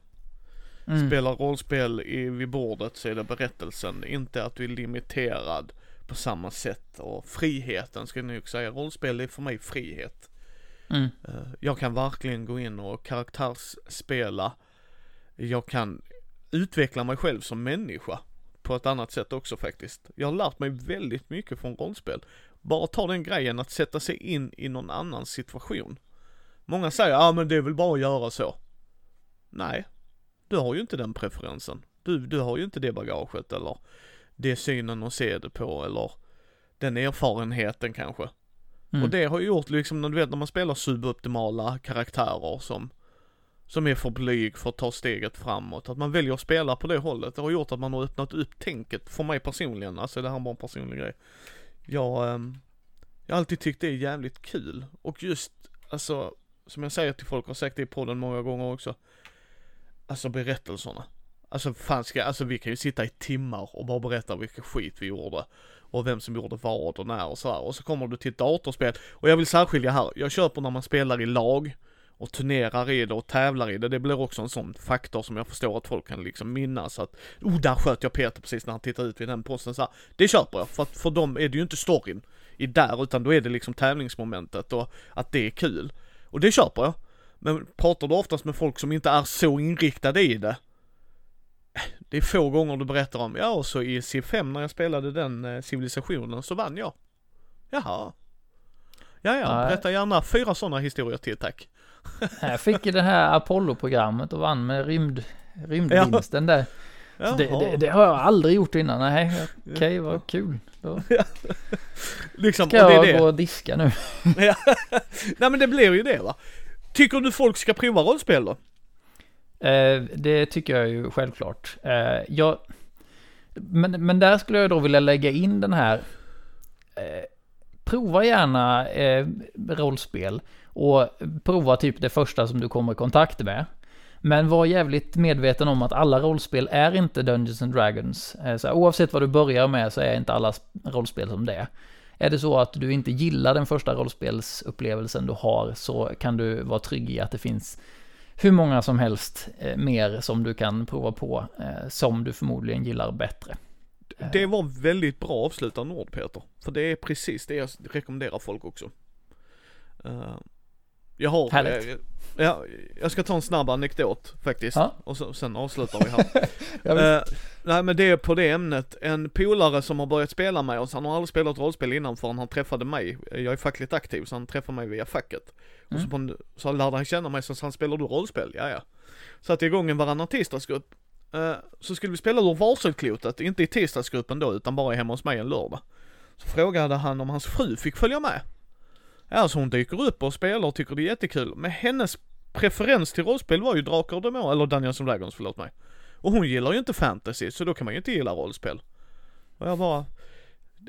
Mm. Spela rollspel i, vid bordet så är det berättelsen, inte att du är limiterad på samma sätt. Och friheten ska jag nog säga, rollspel är för mig frihet. Mm. Eh, Jag kan verkligen gå in och karaktärsspela. Jag kan utveckla mig själv som människa på ett annat sätt också faktiskt. Jag har lärt mig väldigt mycket från rollspel. Bara ta den grejen att sätta sig in i någon annans situation. Många säger, ja ah, men det är väl bara att göra så. Nej, du har ju inte den preferensen. Du, du har ju inte det bagaget eller det synen att se det på eller den erfarenheten kanske. Mm. Och det har gjort liksom, du vet när man spelar suboptimala karaktärer som som är för blyg för att ta steget framåt. Att man väljer att spela på det hållet. Det har gjort att man har öppnat upp tänket för mig personligen. Alltså det här var en personlig grej. Jag, ehm, jag har alltid tyckt det är jävligt kul. Och just, alltså, som jag säger till folk, har sagt det i podden många gånger också. Alltså berättelserna. Alltså fan ska, alltså vi kan ju sitta i timmar och bara berätta vilka skit vi gjorde. Och vem som gjorde vad och när och så här. Och så kommer du till ett datorspel. Och jag vill särskilja här, jag köper när man spelar i lag och turnerar i det och tävlar i det. Det blir också en sån faktor som jag förstår att folk kan liksom minnas att oh, där sköt jag Peter precis när han tittar ut vid den posten så här. Det köper jag, för att för dem är det ju inte storyn i där, utan då är det liksom tävlingsmomentet och att det är kul. Och det köper jag. Men pratar du oftast med folk som inte är så inriktade i det, det är få gånger du berättar om, ja och så i C5 när jag spelade den eh, civilisationen så vann jag. Jaha. Ja, ja, berätta gärna fyra sådana historier till tack. Jag fick ju det här Apollo-programmet och vann med rymd, rymdvinsten där. Så det, det, det har jag aldrig gjort innan. Nej, okej, vad kul. Då liksom, ska jag det. gå och diska nu. (laughs) Ja. Nej men det blir ju det va. Tycker du folk ska prova rollspel då? Eh, det tycker jag ju självklart. Eh, jag, men, men där skulle jag då vilja lägga in den här. Eh, prova gärna eh, rollspel och prova typ det första som du kommer i kontakt med. Men var jävligt medveten om att alla rollspel är inte Dungeons and Dragons. Eh, så här, oavsett vad du börjar med så är inte alla rollspel som det är. Det så att du inte gillar den första rollspelsupplevelsen du har så kan du vara trygg i att det finns hur många som helst eh, mer som du kan prova på eh, som du förmodligen gillar bättre. Det var väldigt bra avslutande ord Peter. För det är precis det jag rekommenderar folk också. Eh, jag har, Härligt. eh, ja, jag ska ta en snabb anekdot faktiskt. Ja. Och så, sen avslutar vi här. (laughs) Eh, nej men det är på det ämnet, en polare som har börjat spela med oss, han har aldrig spelat rollspel innan förrän han träffade mig. Jag är fackligt aktiv så han träffade mig via facket. Och så, Mm. på så lärde han känna mig så han, spelar du rollspel? Ja ja. Satte igång en varannan tisdagsgrupp. Eh, så skulle vi spela ur varselklotet, inte i tisdagsgruppen då utan bara hemma hos mig en lördag. Så frågade han om hans fru fick följa med. Ja, hon dyker upp och spelar och tycker det är jättekul. Men hennes preferens till rollspel var ju Drakar och Demoner, eller Dungeons and Dragons, förlåt mig. Och hon gillar ju inte fantasy, så då kan man ju inte gilla rollspel. Och jag bara,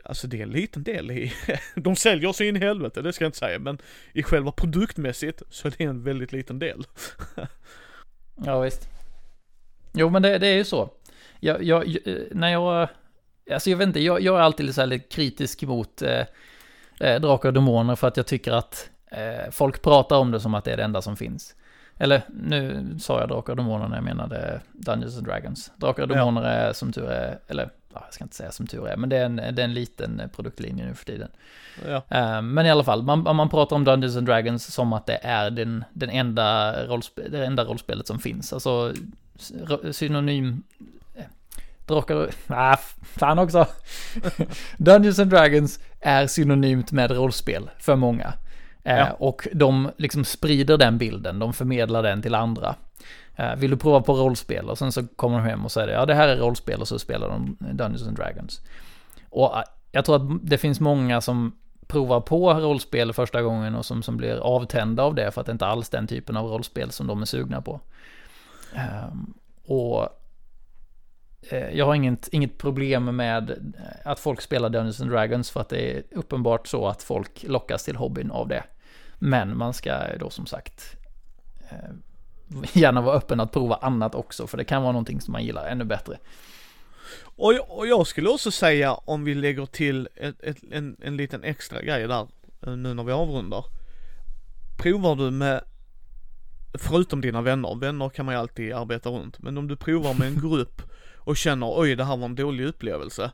alltså det är en liten del i, (laughs) de säljer så in i helvete, det ska jag inte säga, men i själva produktmässigt så är det en väldigt liten del. (laughs) Ja, visst. Jo, men det, det är ju så. Jag, jag, när jag, alltså jag vet inte, jag, jag är alltid så här lite kritisk mot eh, eh, Drakar och Demoner för att jag tycker att eh, folk pratar om det som att det är det enda som finns. Eller nu sa jag Drakar och Demoner när jag menade Dungeons and Dragons. Drakar och Ja. Demoner är som tur är, eller ja, jag ska inte säga som tur är, men det är en, det är en liten produktlinje nu för tiden. Ja, Eh, Men i alla fall, man, man pratar om Dungeons and Dragons som att det är den, den enda, rollspe, det enda rollspelet som finns. Alltså synonym... eh, Drakar och... Ah, fan också! (laughs) Dungeons and Dragons är synonymt med rollspel för många. Eh, Ja. Och de liksom sprider den bilden, de förmedlar den till andra. Eh, Vill du prova på rollspel? Och sen så kommer de hem och säger ja det här är rollspel och så spelar de Dungeons and Dragons. Och eh, jag tror att det finns många som provar på rollspel första gången och som, som blir avtända av det för att det inte alls är den typen av rollspel som de är sugna på. Ehm, och jag har inget, inget problem med att folk spelar Dungeons and Dragons för att det är uppenbart så att folk lockas till hobbyn av det. Men man ska då som sagt eh, (laughs) gärna vara öppen att prova annat också för det kan vara någonting som man gillar ännu bättre. och, jag- och jag skulle också säga om vi lägger till ett, ett, en, en liten extra grej där, eh, nu när vi avrundar. Provar du med, förutom dina vänner, vänner kan man ju alltid arbeta runt, men om du provar med en (laughs) grupp och känner oj det här var en dålig upplevelse.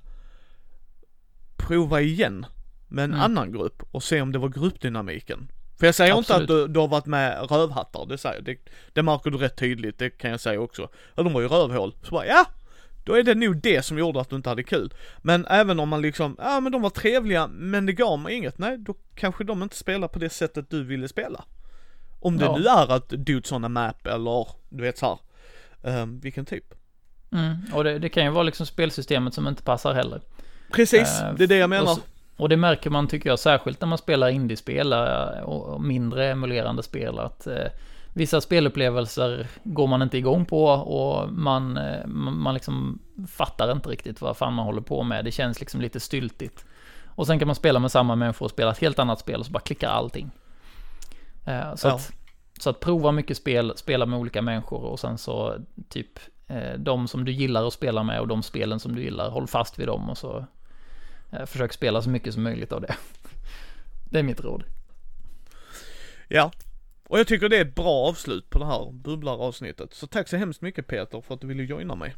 Prova igen med en Mm. annan grupp och se om det var gruppdynamiken. För jag säger inte Absolut. att du, du har varit med rövhattar, det, säger, det, det märker du rätt tydligt, det kan jag säga också. Ja de var ju rövhål. Så bara, ja, då är det nog det som gjorde att du inte hade kul. Men även om man liksom, ja men de var trevliga men det gav mig inget, nej då kanske de inte spelar på det sättet du ville spela. Om det Ja. nu är att dudes on a map eller du vet såhär, um, vilken typ. Mm, och det, det kan ju vara liksom spelsystemet som inte passar heller. Precis, Eh, det är det jag och menar. så- och det märker man tycker jag särskilt när man spelar indiespel eh, och mindre emulerande spel att eh, vissa spelupplevelser går man inte igång på och man, man liksom fattar inte riktigt vad fan man håller på med. Det känns liksom lite styltigt. Och sen kan man spela med samma människor och spela ett helt annat spel och så bara klickar allting. Så, ja. att, så att prova mycket spel, spela med olika människor och sen så typ de som du gillar att spela med och de spelen som du gillar, håll fast vid dem och så försök spela så mycket som möjligt av det. (laughs) Det är mitt råd. Ja, och jag tycker det är ett bra avslut på det här bubblaravsnittet. Så tack så hemskt mycket Peter för att du ville joina mig.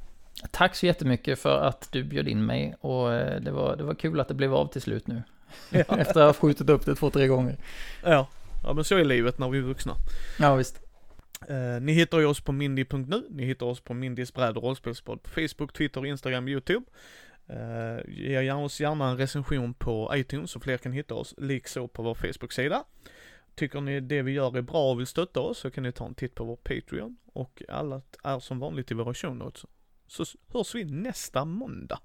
Tack så jättemycket för att du bjöd in mig och eh, det var, det var kul att det blev av till slut nu. (laughs) Ja. Efter att ha skjutit upp det två, tre gånger. Ja, ja men så är livet när vi är vuxna. Ja, visst. Eh, ni hittar ju oss på mindy.nu, ni hittar oss på Mindys bräd och rollspelspodd på Facebook, Twitter, Instagram, YouTube. Eh, ge oss gärna en recension på iTunes så fler kan hitta oss, likså på vår Facebook-sida. Tycker ni det vi gör är bra och vill stötta oss så kan ni ta en titt på vår Patreon och allt är som vanligt i våra show notes. Så hörs vi nästa måndag.